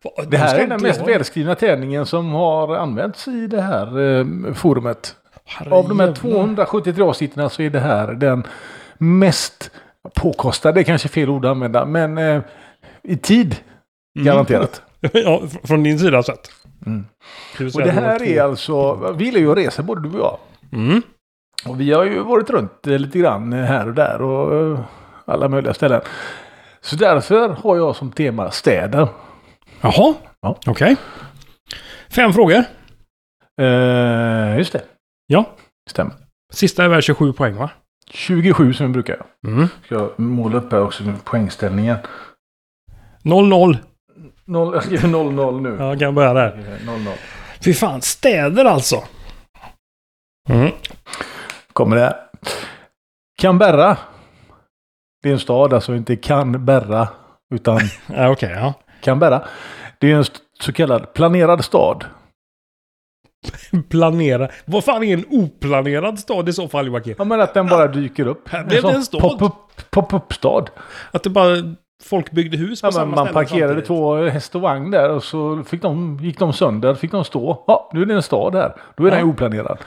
Va,
Det här är den mest välskrivna tävlingen som har använts i det här eh, forumet.
Herre
Av de här
jävla-
273 avsnitten så är det här den mest påkostade, det är kanske fel ord att använda, men eh, i tid
Mm.
garanterat. (laughs)
ja, fr- från din sida sett.
Mm. Och det här är alltså, vi gillar ju att resa både du och jag.
Mm.
Och vi har ju varit runt eh, lite grann eh, här och där och eh, alla möjliga ställen. Så därför har jag som tema städer.
Jaha,
Ja.
okej. Fem frågor.
Eh, just det,
Ja.
stämmer.
Sista är väl 27 poäng va?
27 som vi brukar.
Mm.
Ska jag måla upp här också poängställningen.
0-0.
Noll, jag skriver 0-0 nu.
Ja, kan börja där.
0-0.
Fy fan, städer alltså. Mm.
Kommer det här. Canberra. Det är en stad, alltså inte Canberra. Utan (laughs)
okej, ja.
Canberra. Det är en så kallad planerad stad. (laughs)
Planera. Vad fan är en oplanerad stad i så fall Joakim?
Ja men att den bara dyker upp.
Det
sån
en stad.
Pop-up, pop-up-stad.
Att det bara folk byggde hus på
Ja,
samma
man
ställe
parkerade
samtidigt.
två häst och vagn där och så fick de, gick de sönder. Fick de stå. Ja, nu är det en stad här. Då är den
Ja.
ju oplanerad.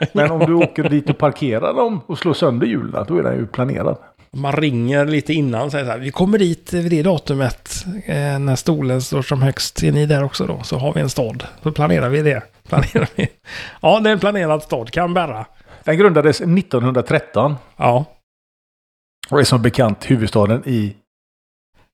(laughs) Men om du åker dit och parkerar dem och slår sönder hjulen, då är den ju planerad.
Man ringer lite innan och säger så här. Vi kommer dit vid det datumet. Eh, när stolen står som högst. Är ni där också då? Så har vi en stad. Så planerar vi det. (laughs) Planerar vi. Ja, det är en planerad stad. Canberra.
Den grundades 1913
Ja.
och är som bekant huvudstaden i...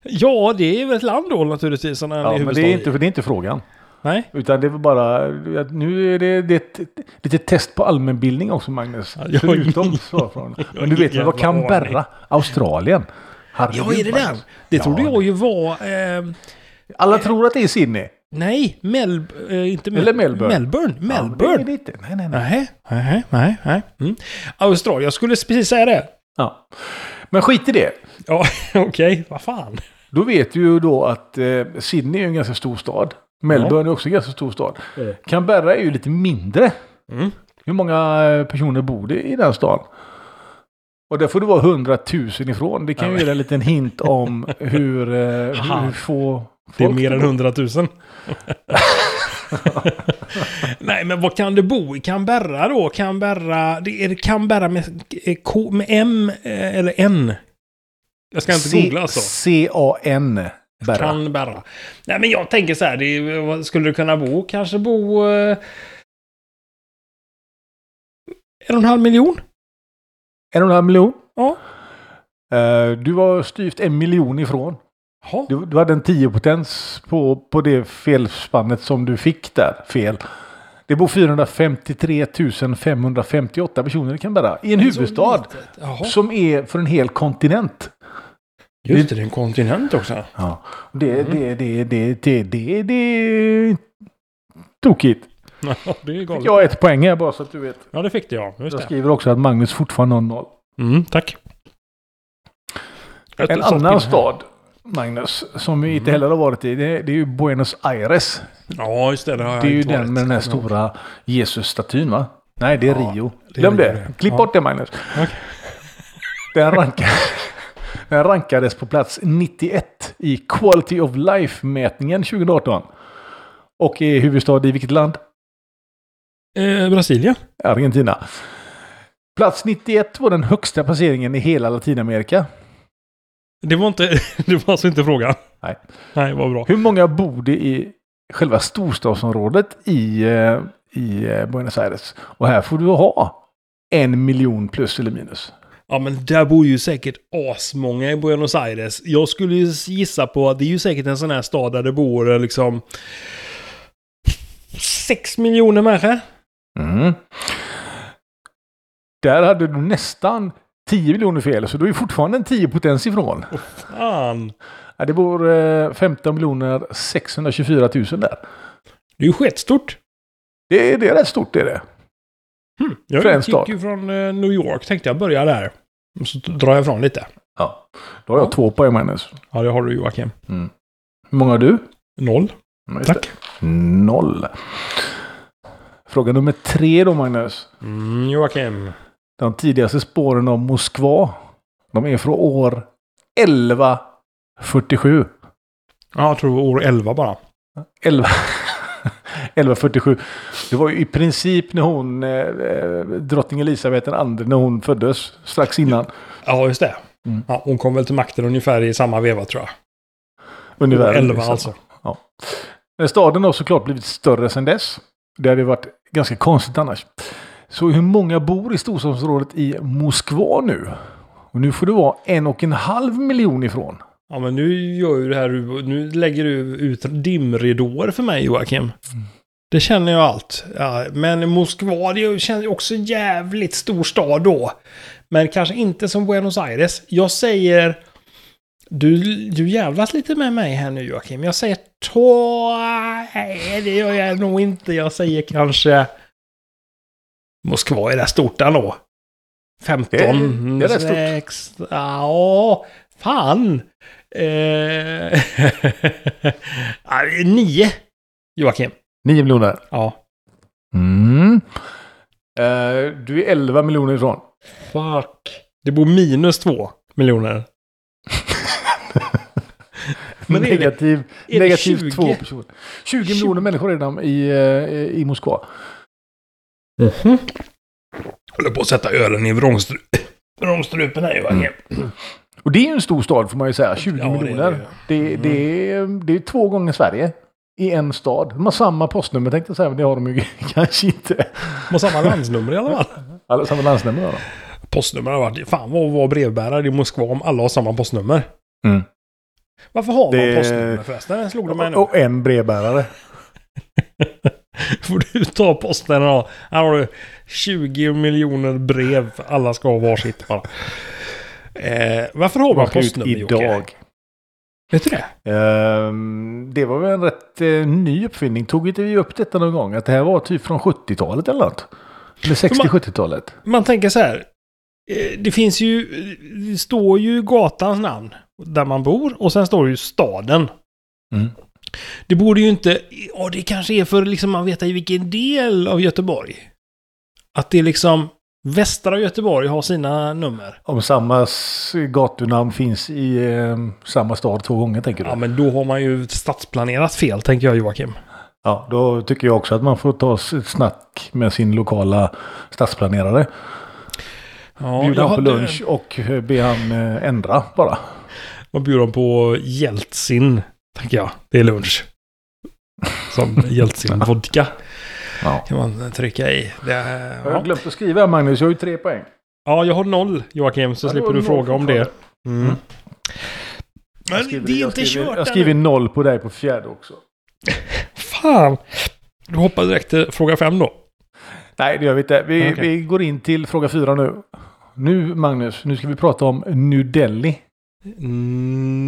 Ja, det är väl ett land då naturligtvis. Som är
Ja, men det är, inte, det är inte frågan.
Nej.
Utan det väl bara... Nu är det, det är ett litet test på allmänbildning också Magnus.
Ja,
Förutom svarfrågan. Men du vet väl vad Canberra, Australien? Herregud,
Ja, är det?
Magnus.
Det
Ja,
trodde
det-
jag ju var... Eh,
Alla tror att det är Sydney.
nej, Mel, eh, inte Mel,
Eller Melbourne.
Melbourne.
Ja, men det är
Melbourne.
det inte. Nej, nej, nej.
Nej, nej, nej. Mm. Australien, jag skulle precis säga det.
Ja. Men skit i det.
Ja, (laughs) okej, vad fan.
Då vet du ju då att eh, Sydney är en ganska stor stad. Melbourne är också en ganska stor stad. Canberra är ju lite mindre.
Mm.
Hur många eh, personer bor det i den stan? Och där får du vara 100 000 ifrån. Det kan ju ge en liten hint om (laughs) hur, eh, hur få
Det är mer än
bor.
100 000. Nej, men vad kan det bo i Canberra då? Canberra, det är Canberra med, K, med M eller N? Jag ska inte
C-
googla alltså.
C-A-N. Berra.
Canberra. Nej, men jag tänker så här, det skulle det kunna bo? Kanske bo... Eh, en och en halv miljon?
En och en halv miljon.
Ja.
Eh, du var styvt en miljon ifrån.
Jaha.
Du, du hade en 10 potens på, på det felspannet som du fick där. Fel. Det bor 453 558 personer i Canberra. I en huvudstad. Som är för en hel kontinent.
Just det, det är en kontinent också.
Ja. Det,
Mm.
det, det, det, det, det, det tokigt.
Ja, det är galet.
Jag har ett poäng här bara så att du vet.
Ja, det fick det ja. Just
Jag
det.
skriver också att Magnus fortfarande har noll.
Mm, tack.
En annan stad, Magnus, som vi inte heller har varit i, det, det är ju Buenos Aires.
Ja, just det. Det, har jag
Det är ju den med den här stora Jesus-statyn va? Nej, det är
Ja,
Rio.
det är
Glöm det.
det.
Klipp
Ja.
bort det Magnus.
Okej.
Den, rankar, den rankades på plats 91 i Quality of Life-mätningen 2018. Och är huvudstad i vilket land?
Eh, Brasilien?
Argentina. Plats 91 var den högsta placeringen i hela Latinamerika.
Det var inte... (laughs) det var alltså inte frågan?
Nej.
Nej, vad bra.
Hur många bor det i själva storstadsområdet i, eh, i eh, Buenos Aires? Och här får du ha en miljon plus eller minus.
Ja, men där bor ju säkert asmånga i Buenos Aires. Jag skulle ju gissa på att det är ju säkert en sån här stad där det bor eh, liksom... Sex miljoner människor.
Mm. Där hade du nästan 10 miljoner fel, så du är fortfarande en 10 potens ifrån.
Fan.
Ja, det bor eh, 15 miljoner 624 000 där.
Det är ju skitstort.
Det, det är rätt stort det är det.
Hmm. Jag gick
stad.
ju från eh, New York, tänkte jag börja där. Så drar jag ifrån lite.
Ja. Då har jag två poäng Magnus.
Ja, det har du Joakim.
Mm. Hur många har du?
Noll.
Ja, just
Tack.
det. Noll. Fråga nummer tre då Magnus.
Mm, Joakim.
De tidigaste spåren av Moskva. De är från år 1147.
Ja, jag tror år 11 bara.
11 1147. Det var ju i princip när hon, eh, eh, drottning Elisabeth II, när hon föddes. Strax innan.
Ja, just det.
Mm.
Ja, hon kom väl till makten ungefär i samma veva tror jag.
Ungefär.
11 alltså.
Men Staden har såklart blivit större sedan dess. Det hade varit ganska konstigt annars. Så hur många bor i storstadsområdet i Moskva nu? Och nu får det vara en och en halv miljon ifrån.
Ja, men nu gör ju det här, nu lägger du ut dimridåer för mig Joakim. Det känner jag allt. Ja, men Moskva, det känns också jävligt stor stad då. Men kanske inte som Buenos Aires. Jag säger... Du, du jävlas lite med mig här nu Joakim. Jag säger två... Nej, det gör jag nog inte. Jag säger kanske... Moskva är rätt stort ändå. 15,
Det är- det är rätt stort.
6... Ja, fan. Eh, (laughs) nio. Joakim.
Nio miljoner.
Ja.
Mm. Eh, du är 11 miljoner ifrån.
Fuck. Det bor minus två miljoner. (laughs) Men är det-
negativ
är det
negativ
20?
två personer. 20 miljoner människor redan i, eh, i Moskva.
Håller på att sätta ölen i vrångstru vrångstrupen här Joakim.
Och det är ju en stor stad får man ju säga. 20
Ja, det är
miljoner.
det
Det, det, är, det är två gånger Sverige. I en stad. De har samma postnummer tänkte jag säga, men det har de ju (laughs) kanske inte.
De har samma landsnummer i alla fall. (laughs)
Alla samma landsnummer de.
Postnummer har varit... Fan vad var brevbärare i Moskva om alla har samma postnummer.
Mm.
Varför har man
Det-
postnummer förresten? Den slog de mig nu.
Och en brevbärare. (laughs)
Får du ta posten och Här har du 20 miljoner brev. Alla ska ha varsitt bara. Eh, varför har man
Man
postnummer Jocke? Vet du det?
Ehm, det var väl en rätt eh, ny uppfinning. Tog inte vi upp detta någon gång? Att det här var typ från 70-talet eller något? Eller 60-70-talet?
Man tänker så här. eh, Det finns ju... Det står ju gatans namn. Där man bor. Och sen står det ju staden.
Mm.
Det borde ju inte... Ja, det kanske är för liksom man vet i vilken del av Göteborg. Att det liksom... Västra Göteborg har sina nummer.
Om samma gatunamn finns i eh, samma stad två gånger tänker du?
Ja, men då har man ju stadsplanerat fel, tänker jag Joakim.
Ja, då tycker jag också att man får ta ett snack med sin lokala stadsplanerare.
Ja,
Bjuda honom på lunch och eh, be han eh, ändra bara.
Man bjuder dem på Jeltsin, tänker jag. Det är lunch. Som (laughs) Jeltsin-vodka
Ja.
kan man trycka i. Det är,
Jag har
ja.
glömt att skriva Magnus, jag har ju tre poäng.
ja, jag har noll Joakim, så
Ja,
slipper du fråga om det. Mm.
Jag
Men
skriver-
det är
jag
inte
skriver,
kört
Jag skriver
ännu.
noll på dig på fjärde också. (laughs)
Fan! Du hoppar direkt till fråga fem då.
Nej, det gör vi inte. Vi,
Okej.
vi går in till fråga fyra nu. Nu, Magnus, nu ska vi prata om New Delhi.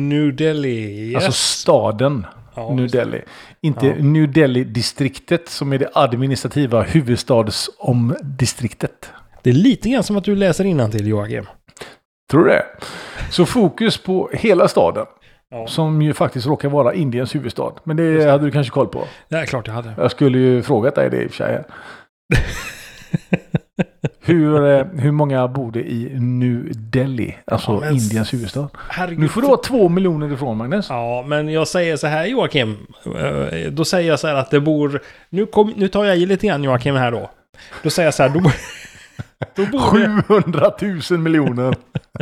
New Delhi. Yes.
Alltså staden
ja,
New. Delhi. Inte
Ja.
New Delhi-distriktet som är det administrativa huvudstadsomdistriktet.
det är lite grann som att du läser till Joakim.
Tror du det? Så fokus på hela staden.
Ja.
Som ju faktiskt råkar vara Indiens huvudstad. Men det
det.
hade du kanske koll på.
Det är klart jag hade.
Jag skulle ju frågat dig det i och för sig. (laughs) hur, eh, hur många bor det i New Delhi? Alltså
Ja, men-
Indiens huvudstad.
Herregud.
Nu får du vara två miljoner ifrån Magnus.
Ja, men jag säger så här Joakim. Eh, Då säger jag så här att det bor... Nu, kom, nu tar jag i lite grann Joakim här då. Då säger jag så här, då, (laughs) då bor det
700 000 miljoner.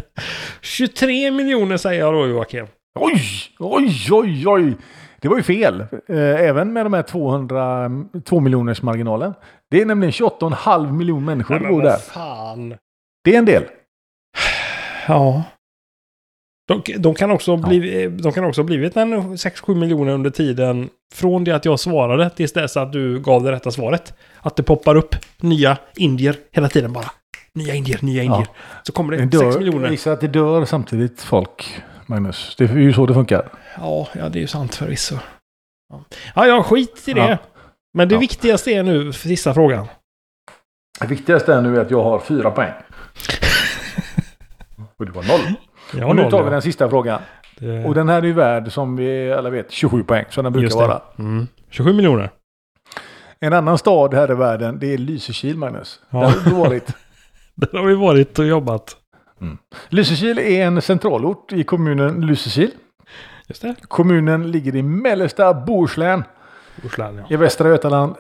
(laughs)
23 miljoner säger jag då Joakim.
Oj, oj, oj, oj. Det var ju fel. Eh, Även med de här 200, 2 miljoners marginalen. Det är nämligen 28,5 miljoner människor som bor där.
fan.
Det är en del.
Ja. De, de, kan också ha blivit, de kan också ha blivit en 6-7 miljoner under tiden från det att jag svarade tills dess att du gav det rätta svaret. Att det poppar upp nya indier hela tiden bara. Nya indier, nya indier. Så kommer
Det
det 6
dör,
miljoner.
Gissa att det dör samtidigt folk, Magnus. Det är ju så det funkar.
Ja, ja, det är ju sant förvisso. Ja, ja, ja skit i det.
Ja.
Men det
Ja.
viktigaste är nu, för sista frågan.
Det viktigaste är nu att jag har fyra poäng. (laughs) Och du har noll.
Jag
Och nu
noll,
tar vi
ja.
den sista frågan.
Det-
Och den här är ju värd, som vi alla vet, 27 poäng. Som den brukar vara.
Mm. 27 miljoner.
En annan stad här i världen, det är Lysekil, Magnus.
Ja.
Där har du varit. (laughs)
Där har vi varit och jobbat.
Lysekil är en centralort i kommunen Lysekil.
Just det.
Kommunen ligger i mellersta Bohuslän
Bohuslän, ja.
i Västra Götaland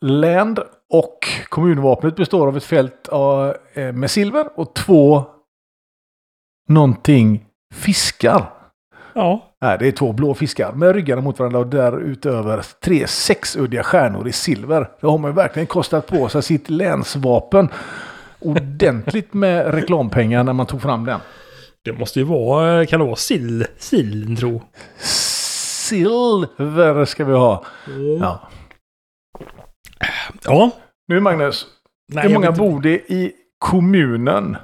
län. Och kommunvapnet består av ett fält av, eh, med silver och två någonting fiskar.
Ja,
Nej, det är två blå fiskar med ryggarna mot varandra och därutöver tre sexuddiga stjärnor i silver. Då har man verkligen kostat på sig sitt länsvapen ordentligt med reklampengar när man tog fram den.
det måste ju vara, kan det vara sill, sillen tro?
Silver ska vi ha. Ja.
Ja.
Nu Magnus,
Nej,
hur många bor det i kommunen?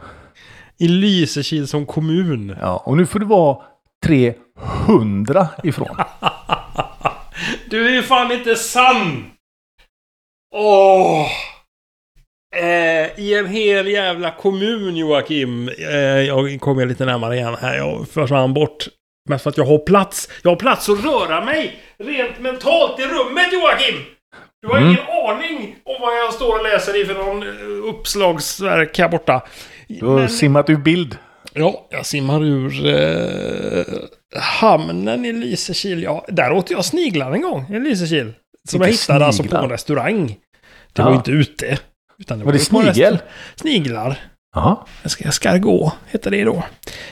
I Lysekil som kommun.
Ja, och nu får det vara 300 ifrån. (laughs)
Du är ju fan inte sann! Åh! Eh, I en hel jävla kommun Joakim. Eh, jag kommer lite närmare igen här. Jag försvann bort. Mest för att jag har plats. Jag har plats att röra mig rent mentalt i rummet Joakim! Du har
Mm.
ingen aning om vad jag står och läser i för någon eh, uppslagsverk här borta.
Du har
Men-
simmat ur bild.
Ja, jag simmar ur eh, hamnen i Lysekil. Ja, där åt jag sniglar en gång i Lysekil. Som jag hittade alltså på
sniglar?
en restaurang. Det
Ja.
var inte ute. Utan
Var det
ju på en
snigel?
restaurang. Sniglar.
Jaha.
Escargot heter det då.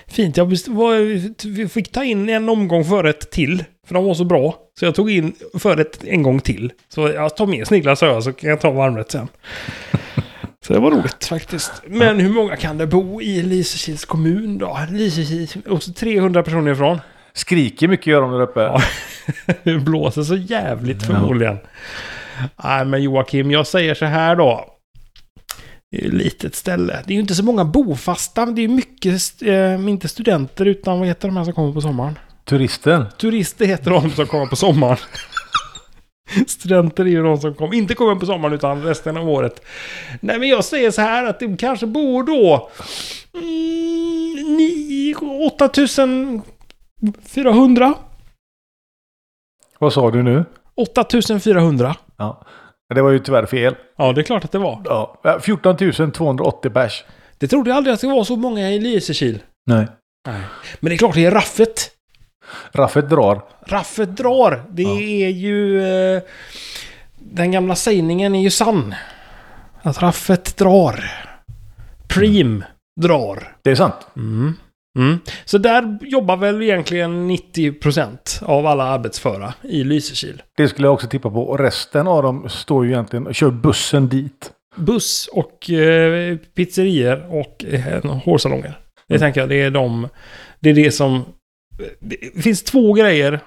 Fint. Jag var, vi fick ta in en omgång förrätt till. För de var så bra. Så jag tog in förrätt en gång till. Så jag tar med sniglar sa jag så kan jag ta varmrätt sen. (laughs) Så det var roligt faktiskt. Men hur många kan det bo i Lysekils kommun då? Lysekil, och så 300 personer ifrån.
Skriker mycket gör de där uppe.
Ja. (laughs) Det blåser så jävligt förmodligen. Nej men Joakim, jag säger så här då. Det är ju ett litet ställe. Det är ju inte så många bofasta. Det är ju mycket, eh, inte studenter utan vad heter de här som kommer på sommaren?
Turister.
Turister heter de som kommer på sommaren. (laughs) Studenter är ju de som kommer, inte kommer på sommaren utan resten av året. Nej men jag säger så här att det kanske bor då... Mm, ni- 8400?
Vad sa du nu?
8400.
Ja. Det var ju tyvärr fel.
Ja, det är klart att det var.
Ja. 14 280 pers.
Det trodde jag aldrig att det var så många i Lysekil.
Nej.
Nej. Men det är klart det är raffet.
Raffet drar.
Raffet drar. Det
Ja.
är ju... Eh, den gamla sägningen är ju sann. Att raffet drar. Prim drar.
Det är sant.
Mm. Mm. Så där jobbar väl egentligen 90% av alla arbetsföra i Lysekil.
Det skulle jag också tippa på. Och resten av dem står ju egentligen och kör bussen dit.
Buss och eh, pizzerier och eh, hårsalonger. Det
Mm.
tänker jag, det är de... Det är det som... Det finns två grejer,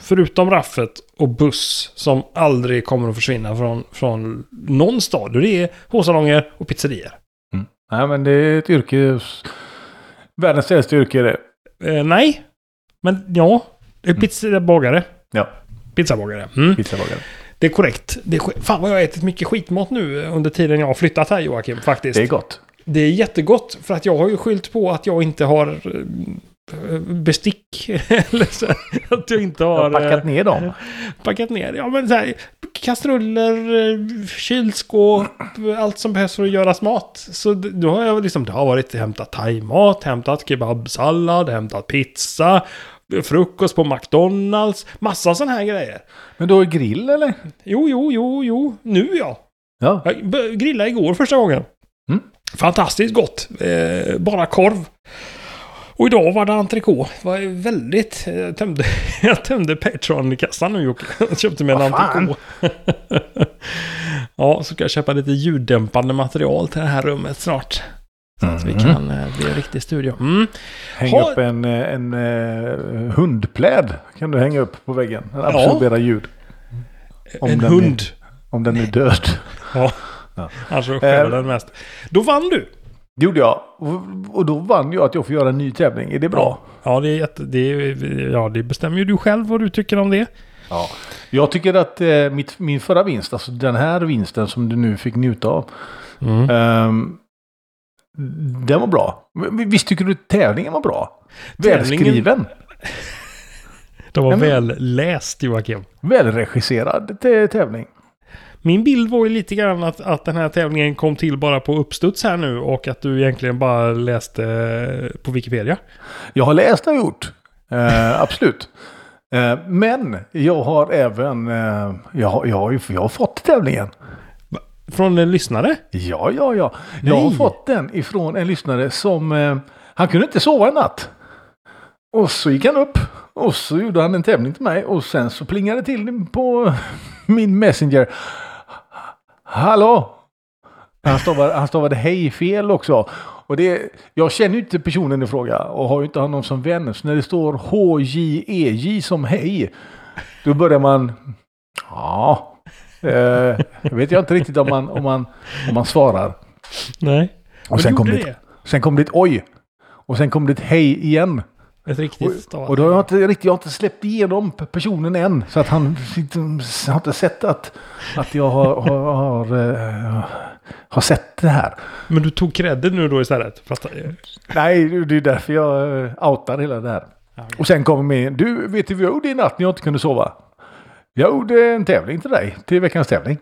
förutom raffet och buss, som aldrig kommer att försvinna från, från någon stad. Och Det är hårsalonger och pizzerier.
Nej men det är ett yrke... Världens äldsta yrke är det.
Eh, nej, men ja. Det är pizzabagare.
Mm. Ja.
Pizzabagare. Mm.
Pizzabagare.
Det är korrekt. Det är, sk- fan vad jag har ätit mycket skitmat nu under tiden jag har flyttat här Joakim, faktiskt.
Det är gott.
Det är jättegott för att jag har ju skyllt på att jag inte har eh, bestick. (laughs) Eller så, att jag inte har
packat
eh,
ner dem.
packat ner. Ja men så här, kastruller, eh, kylskåp, allt som behövs för att göra mat. Så då har jag liksom, det har varit hämtat thaimat, hämtat kebabsallad, hämtat pizza, frukost på McDonalds, massa sådana här grejer.
Men du har grill eller?
Jo, jo, jo, jo, nu ja.
Ja.
Jag grillade igår första gången.
Mm.
Fantastiskt gott. Eh, bara korv. Och idag var det entrecote. Var väldigt... Jag tömde, (laughs) jag tömde Patreon-kassan nu Jocke. Jag köpte mig en entrecote. (laughs) ja, så ska jag köpa lite ljuddämpande material till det här rummet snart. Så att vi
Mhm.
kan eh, bli en riktig studio. Mm.
Häng
Ha-
upp en, eh, en uh, hundpläd. Kan du hänga upp på väggen. Den absorberar ljud. Om
en hund.
Om den är död.
Ja.
Ja.
Han som skäller
Eh.
den mest. Då vann du.
Det gjorde jag. Och, då vann jag att jag får göra en ny tävling. Är det bra?
Ja, det, är jätte, det, är, ja, det bestämmer ju du själv vad du tycker om det.
Ja. Jag tycker att eh, mitt, min förra vinst, alltså den här vinsten som du nu fick njuta av.
Mm.
Ehm, den var bra. Visst tycker du tävlingen var bra?
Tävlingen- (laughs)
Välskriven.
Det var
Ja, men-
väl läst Joakim.
Välregisserad tä- tävling.
Min bild var ju lite grann att, att den här tävlingen kom till bara på uppstuds här nu och att du egentligen bara läste eh, på Wikipedia.
Jag har läst och gjort. Eh, absolut. Eh, men jag har även... Eh, jag, jag, jag har fått tävlingen.
Från en lyssnare?
Ja, ja, ja. Jag har fått den ifrån en lyssnare som... Eh, han kunde inte sova en natt. Och så gick han upp och så gjorde han en tävling till mig och sen så plingade det till på min Messenger. Hallå! Han stavade, han stavade hej fel också. Och det, jag känner ju inte personen i fråga och har ju inte honom som vän. Så när det står H-J-E-J som hej, då börjar man... Ja, eh, vet jag inte riktigt om man, om man, om man svarar.
Nej.
Och sen kom, det, sen kom det ett oj. Och sen kom det ett hej igen.
Ett riktigt stavat.
Och då har jag inte riktigt, jag har inte släppt igenom personen än. Så att han har inte sett att, att jag har, har, har, eh, har sett det här.
Men du tog credden nu då istället? Eh,
Nej, det är därför jag eh, outar hela det här. Och sen kommer med, du vet du vad jag gjorde i natt när jag inte kunde sova? Jag gjorde en tävling till dig, till veckans tävling.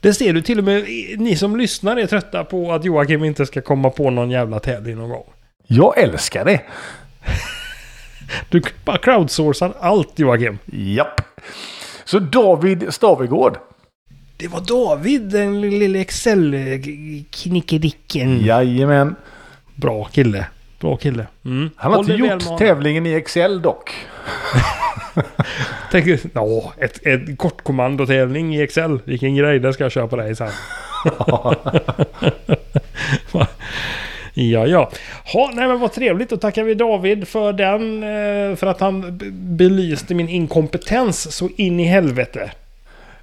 det ser du till och med, ni som lyssnar är trötta på att Joakim inte ska komma på någon jävla tävling någon gång.
Jag älskar det.
Du bara crowdsourcar allt Joakim.
Japp. Så David Stavegård.
Det var David, den lille Excel-knickedicken.
Jajamän.
Bra kille. Bra kille. Mm.
Han har
Håller
inte gjort tävlingen i Excel dock. (laughs)
Tänk, ja, ett, ett kortkommandotävling i Excel. Vilken grej, det ska jag köra på dig sen. (laughs) (laughs) ja, ja. Ha, nej men vad trevligt. Då tackar vi David för den. eh, För att han belyste min inkompetens så in i helvete.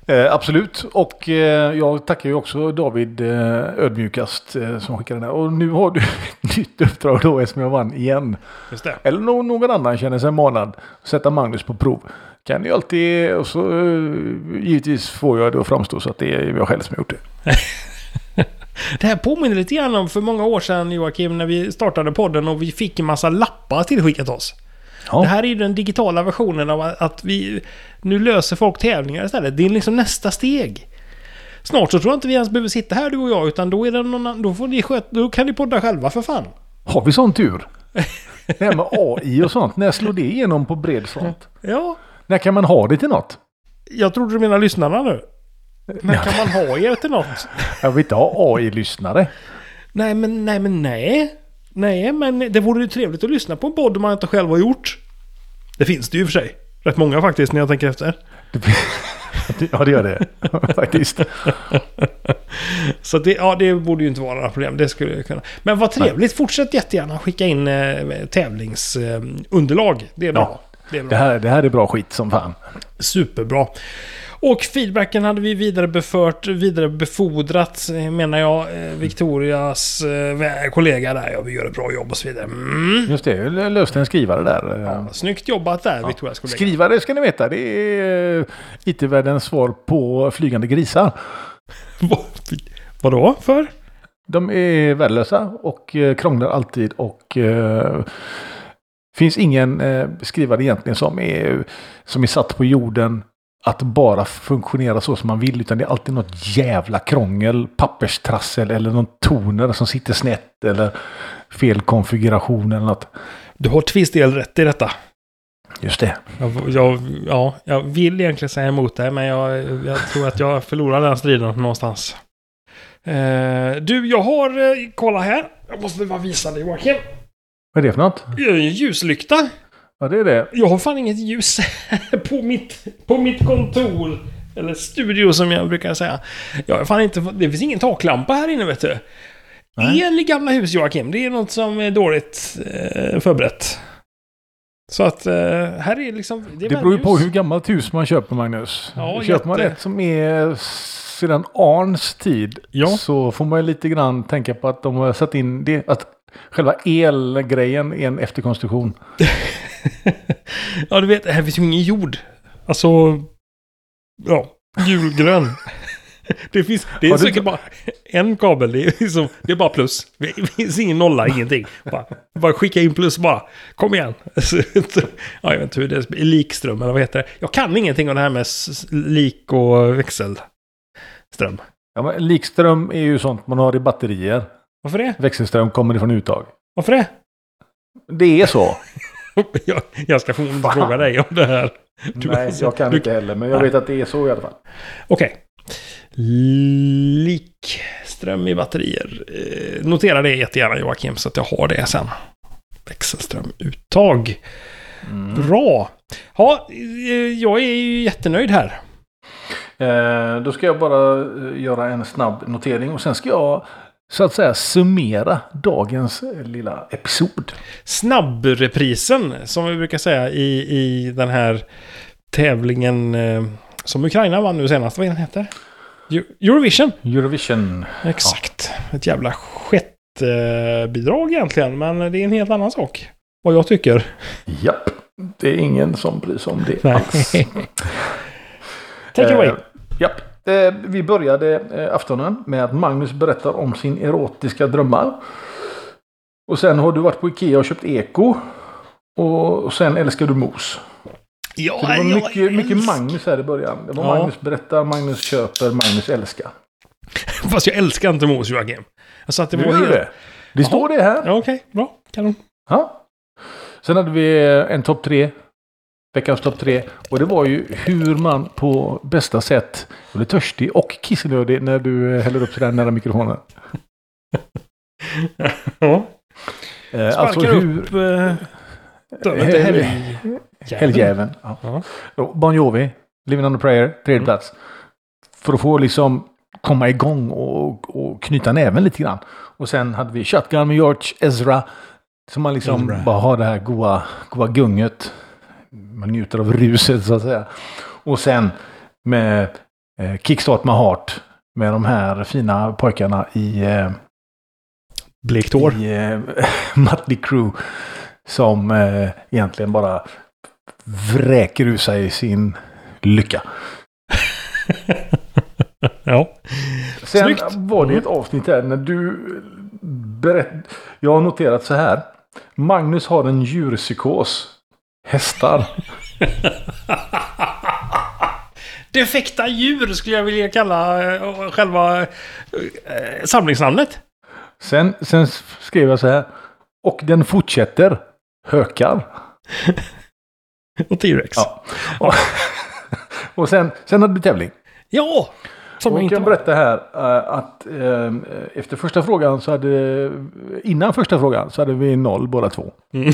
Eh, absolut. Och eh, jag tackar ju också David eh, ödmjukast eh, som skickade den här. Och nu har du (laughs) ett nytt uppdrag då eftersom jag vann igen.
Just det.
Eller nå- någon annan känner sig manad. Sätta Magnus på prov. Kan ju alltid, och så eh, givetvis får jag det att framstå så att det är jag själv som har gjort det. (laughs)
Det här påminner lite grann om för många år sedan Joakim när vi startade podden och vi fick en massa lappar tillskickat oss.
Ja.
Det här är ju den digitala versionen av att vi... Nu löser folk tävlingar istället. Det är liksom nästa steg. Snart så tror jag inte vi ens behöver sitta här du och jag utan då är det någon annan, Då får ni sköta... Då kan ni podda själva för fan.
Har vi sån tur? Det här med AI och sånt, när slår det igenom på bred front?
Ja.
När kan man ha det till något?
Jag trodde du menade lyssnarna nu. När kan man ha er till något? (laughs)
Jag vill inte ha AI-lyssnare.
Nej men nej men nej. Nej men det vore ju trevligt att lyssna på en podd man inte själv har gjort. Det finns det ju i och för sig. Rätt många faktiskt när jag tänker efter. (laughs)
Ja, det gör det. (laughs) Faktiskt.
Så det, ja, det borde ju inte vara några problem. Det skulle kunna. Men vad trevligt. Fortsätt jättegärna skicka in eh, tävlingsunderlag. det är bra. Det är bra.
Det här, det här är bra skit som fan.
Superbra. Och feedbacken hade vi vidarebefört, vidarebefordrat eh, menar jag. eh, Victorias eh, kollega där. Ja, vi gör ett bra jobb och så vidare. Mm.
Just det, jag löste en skrivare där.
Ja, snyggt jobbat där, Victorias kollega.
Skrivare ska ni veta, det är IT-världens svar på flygande grisar. (laughs)
Vad- Vadå för?
De är värdelösa och krånglar alltid och eh, finns ingen eh, skrivare egentligen som är, som är satt på jorden att bara funktionera så som man vill. Utan det är alltid något jävla krångel, papperstrassel eller någon toner som sitter snett eller fel konfiguration eller något.
Du har till viss del rätt i detta.
Just det.
Jag, jag, ja, jag vill egentligen säga emot det, men jag, jag tror att jag förlorar den striden någonstans. Eh, du, jag har... Eh, kolla här. Jag måste bara visa dig, Joakim.
Vad är det för något?
En ljuslykta.
Ja, det är det.
Jag har fan inget ljus (laughs) på mitt, på mitt kontor. Eller studio som jag brukar säga. Jag har fan inte, det finns ingen taklampa här inne vet du.
Nej.
El i gamla hus Joakim, det är något som är dåligt eh, förberett. Så att eh, här är liksom...
Det beror ju på hur gammalt hus man köper Magnus.
Ja,
köper man ett som är sedan Arns tid
Ja.
så får man ju lite grann tänka på att de har satt in det. Att själva elgrejen är en efterkonstruktion. (laughs) (laughs)
ja, du vet, här finns ju ingen jord. Alltså... Ja, gulgrön. (laughs) Det finns, det är säkert bara en kabel. Det är, liksom, det är bara plus. Det finns ingen nolla, ingenting. Bara, bara skicka in plus bara. Kom igen. (laughs) Ja, jag vet inte hur det är. Likström eller vad heter det? Jag kan ingenting om det här med lik och växelström.
Ja, men likström är ju sånt man har i batterier.
Varför det?
Växelström kommer ifrån uttag.
Varför det?
Det är så. (laughs)
Jag, jag ska få fråga dig om det här. Du-
Nej, jag kan
du-
inte heller. Men jag
Nej.
vet att det är så i alla fall.
Okej. Likström i batterier. Eh, notera det jättegärna Joakim så att jag har det sen. Växelströmuttag. Bra. Ja, eh, jag är ju jättenöjd här.
Eh, då ska jag bara eh, göra en snabb notering och sen ska jag så att säga summera dagens eh, lilla episod.
Snabbreprisen, som vi brukar säga i, i den här tävlingen eh, som Ukraina vann nu senast. Vad är den heter? Eu- Eurovision.
Eurovision.
Exakt. Ett jävla skitbidrag egentligen, men det är en helt annan sak. Vad jag tycker.
Japp. Det är ingen som bryr sig om det alls. (laughs)
Take away.
Eh, japp. Eh, vi började eh, aftonen med att Magnus berättar om sin erotiska drömmar. Och sen har du varit på Ikea och köpt eko. Och sen älskar du mos.
Ja,
Så det var mycket, mycket Magnus här i början. Det var
Ja.
Magnus berättar, Magnus köper, Magnus älskar. (laughs)
Fast jag älskar inte mos, Joakim. Jag sa att det var helt...
det. Det står det här.
Ja, okej. Bra. Kanon.
Ja. Sen hade vi eh, en topp tre. Veckans topp tre. Och det var ju hur man på bästa sätt blir törstig och kissnödig när du eh, häller upp sådär nära mikrofonen. (laughs)
Ja.
Eh,
Sparkar
alltså hur...
upp... Eh, helg...
Helgjäveln. Ja.
Ja.
Och Bon Jovi, Living on a prayer, tredje
Mm.
plats. För att få liksom komma igång och, och knyta näven lite grann. Och sen hade vi Shotgun med George Ezra. Som man liksom
Ezra.
bara har det här goa, goa gunget. Man njuter av ruset så att säga. Och sen med eh, Kickstart My Heart. Med de här fina pojkarna i, eh,
Blekt hår.
i eh, (laughs) Mötley Crüe. Som eh, egentligen bara vräker ur sig sin lycka. (laughs)
ja.
Sen
Snyggt.
var det ett avsnitt här när du berätt... Jag har noterat så här. Magnus har en djurpsykos. Hästar. (laughs)
Defekta djur skulle jag vilja kalla eh, själva eh, samlingsnamnet.
Sen, sen skrev jag så här. Och den fortsätter. Hökar. (laughs)
Och T-Rex.
Ja. Och, (laughs) och sen, sen hade vi tävling.
Ja! Som
Och
jag
kan berätta här eh, att efter första frågan så hade... Innan första frågan så hade vi noll båda två.
Mm.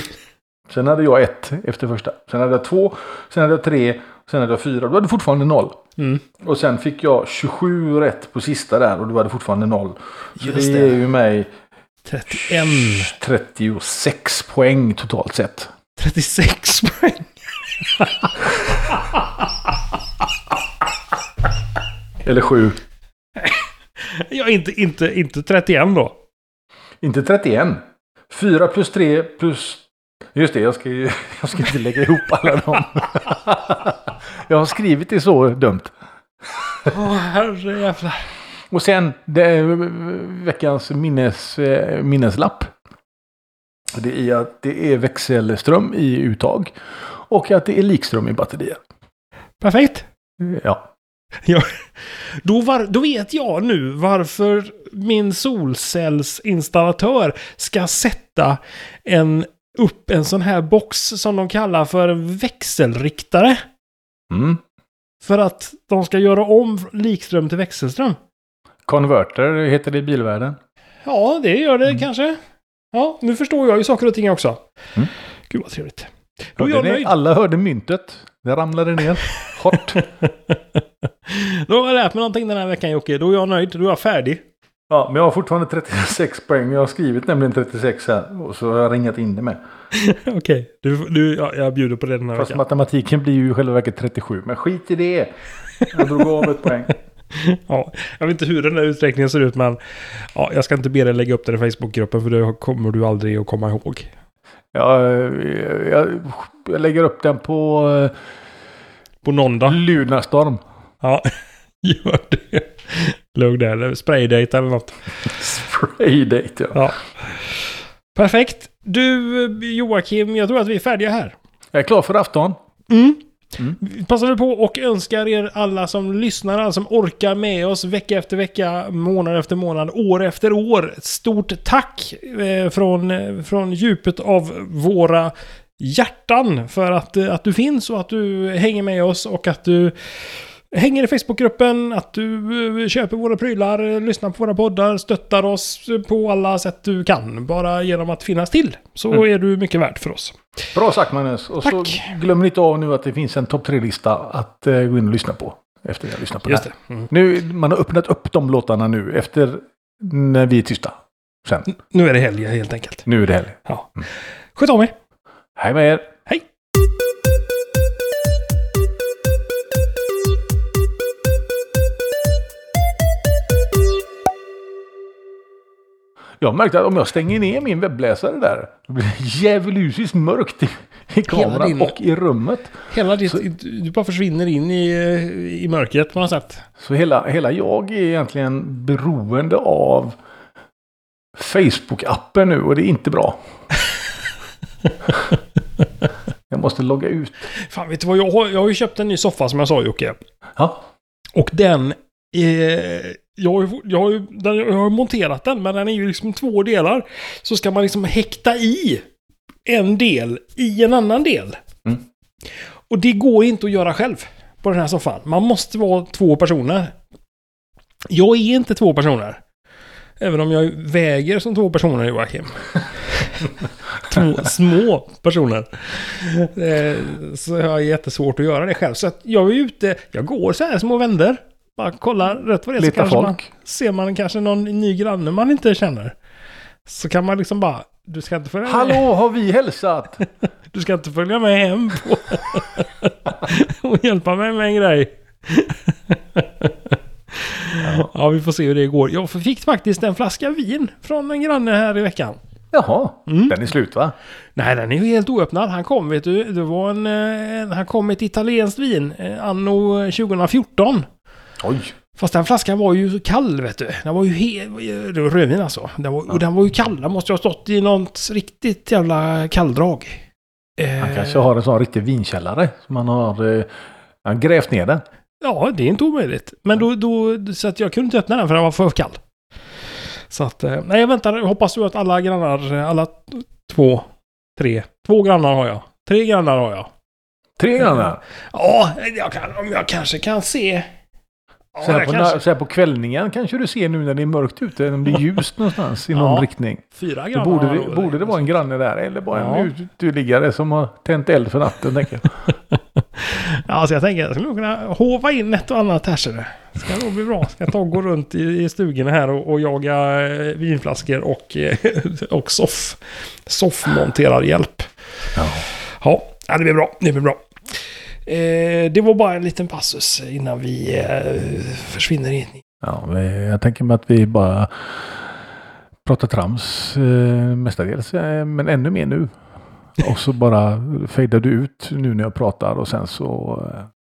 Sen hade jag ett efter första. Sen hade jag två. Sen hade jag tre. Sen hade jag fyra. Du hade fortfarande noll.
Mm.
Och sen fick jag 27 rätt på sista där och du hade fortfarande noll. Så
Just
det ger ju mig
31.
36 poäng totalt sett.
36 poäng.
Eller 7.
Ja, inte, inte, inte 31 då.
Inte 31. 4 plus 3 plus... Just det, jag ska, ju- (laughs) jag ska inte lägga ihop alla dem. (laughs) jag har skrivit det så dumt.
Åh, herrejävlar.
Och sen det är veckans minnes, eh, minneslapp. Det är att det är växelström i uttag. Och att det är likström i batterier.
Perfekt.
Ja.
Då, var, då vet jag nu varför min solcellsinstallatör ska sätta en, upp en sån här box som de kallar för växelriktare.
Mm.
För att de ska göra om likström till växelström.
Converter heter det i bilvärlden.
Ja, det gör det
Mm.
kanske. Ja, nu förstår jag ju saker och ting också.
Mm.
Gud vad trevligt. Då är jag nöjd.
alla hörde myntet. Det ramlade ner. Hårt. (laughs)
Då har jag lärt mig någonting den här veckan Jocke. Då är jag nöjd. Då är jag färdig.
Ja, men jag har fortfarande 36 poäng. Jag har skrivit nämligen 36 här. Och så har jag ringat in det med. (laughs)
Okej, du, du, ja, jag bjuder på det den här
Fast
veckan.
matematiken blir ju i själva verket 37. Men skit i det. Jag drog av ett poäng. (laughs)
Ja, jag vet inte hur den där uträkningen ser ut men ja, jag ska inte be dig lägga upp den i Facebookgruppen för det kommer du aldrig att komma ihåg.
Jag, jag, jag lägger upp den på
På någon dag.
Lunarstorm.
Ja. (laughs) Gör det. Lugn där, spraydate eller något.
Spraydate ja.
Ja. Perfekt. Du Joakim, jag tror att vi är färdiga här.
Jag är klar för afton.
Mm.
Mm.
Vi Passar väl på och önskar er alla som lyssnar, alla som orkar med oss vecka efter vecka, månad efter månad, år efter år. Ett stort tack eh, från, från djupet av våra hjärtan för att, att du finns och att du hänger med oss och att du hänger i Facebookgruppen, att du eh, köper våra prylar, lyssnar på våra poddar, stöttar oss på alla sätt du kan. Bara genom att finnas till så
Mm.
är du mycket värd för oss.
Bra sagt Magnus. Och så
Tack.
glöm inte av nu att det finns en topp tre-lista att eh, gå in och lyssna på. Efter jag har lyssnat på
Just det. Mm.
Nu, man har öppnat upp de låtarna nu efter när vi är tysta. Sen.
Nu är det helg helt enkelt.
Nu är det helg.
Ja. Sköt om er.
Hej med er! Jag har märkt att om jag stänger ner min webbläsare där, då blir det djävulusiskt mörkt i, i kameran
din-
och i rummet.
Hela ditt, du bara försvinner in i, i mörkret på något sätt.
Så hela, hela jag är egentligen beroende av Facebook-appen nu och det är inte bra. (laughs) jag måste logga ut.
Fan, vet du vad? Jag har, jag har ju köpt en ny soffa som jag sa Jocke.
Ja,
Och den... Eh, jag, har jag, har jag har monterat den, men den är ju liksom två delar. Så ska man liksom häkta i en del i en annan del.
Mm.
Och det går inte att göra själv på den här soffan. Man måste vara två personer. Jag är inte två personer. Även om jag väger som två personer, Joakim. (laughs) två små personer. Eh, Så jag har jättesvårt att göra det själv. Så jag är ute, jag går så här små vänder. Bara kollar rätt vad det är så kanske man,
folk.
ser man kanske någon ny granne man inte känner. Så kan man liksom bara, du ska inte följa med,
Hallå, har vi hälsat? (laughs)
du ska inte följa med hem på (laughs) och hjälpa mig med en grej. ja, vi får se hur det går. Jag fick faktiskt en flaska vin från en granne här i veckan.
Jaha,
Mm.
den är slut va?
Nej, den är ju helt oöppnad. Han kom, vet du, det var en... eh, Han kom med ett italienskt vin, eh, anno 2014.
Oj,
Fast den flaskan var ju kall, vet du. Den var ju helt... Rödvin alltså. Den var, och den var ju kall. Den måste ju ha stått i något riktigt jävla kalldrag. Eh,
han kanske har en sån riktig vinkällare. Som han har eh, han grävt ner den.
Ja, det är inte omöjligt. Men då, då... Så att jag kunde inte öppna den för den var för kall. Så att... eh, Nej, jag väntar. Hoppas du att alla grannar... Alla två... Tre... Två grannar har jag. Tre grannar har jag.
Tre grannar.
Ja, jag kan, om jag kanske kan se... Ja,
Så här, på,
kanske,
så här på kvällningen kanske du ser nu när det är mörkt ute. Om det är ljust någonstans i någon
Ja.
riktning.
fyra grannar
borde det, borde det vara en granne där. Eller bara
Ja.
en uteliggare som har tänt eld för natten. Tänker jag. (laughs)
Ja, så jag tänker jag skulle kunna hova in ett och annat här. så det Ska nog bli bra. Ska ta och gå runt i, i stugorna här och, och jaga eh, vinflaskor och, eh, (laughs) och soff. Soffmonterarhjälp.
Ja.
Ja, ja, det blir bra. Det blir bra. Eh, det var bara en liten passus innan vi eh, försvinner in.
Ja, jag tänker mig att vi bara pratar trams eh, mestadels, eh, men ännu mer nu. Och så bara fejdar du ut nu när jag pratar och sen så eh,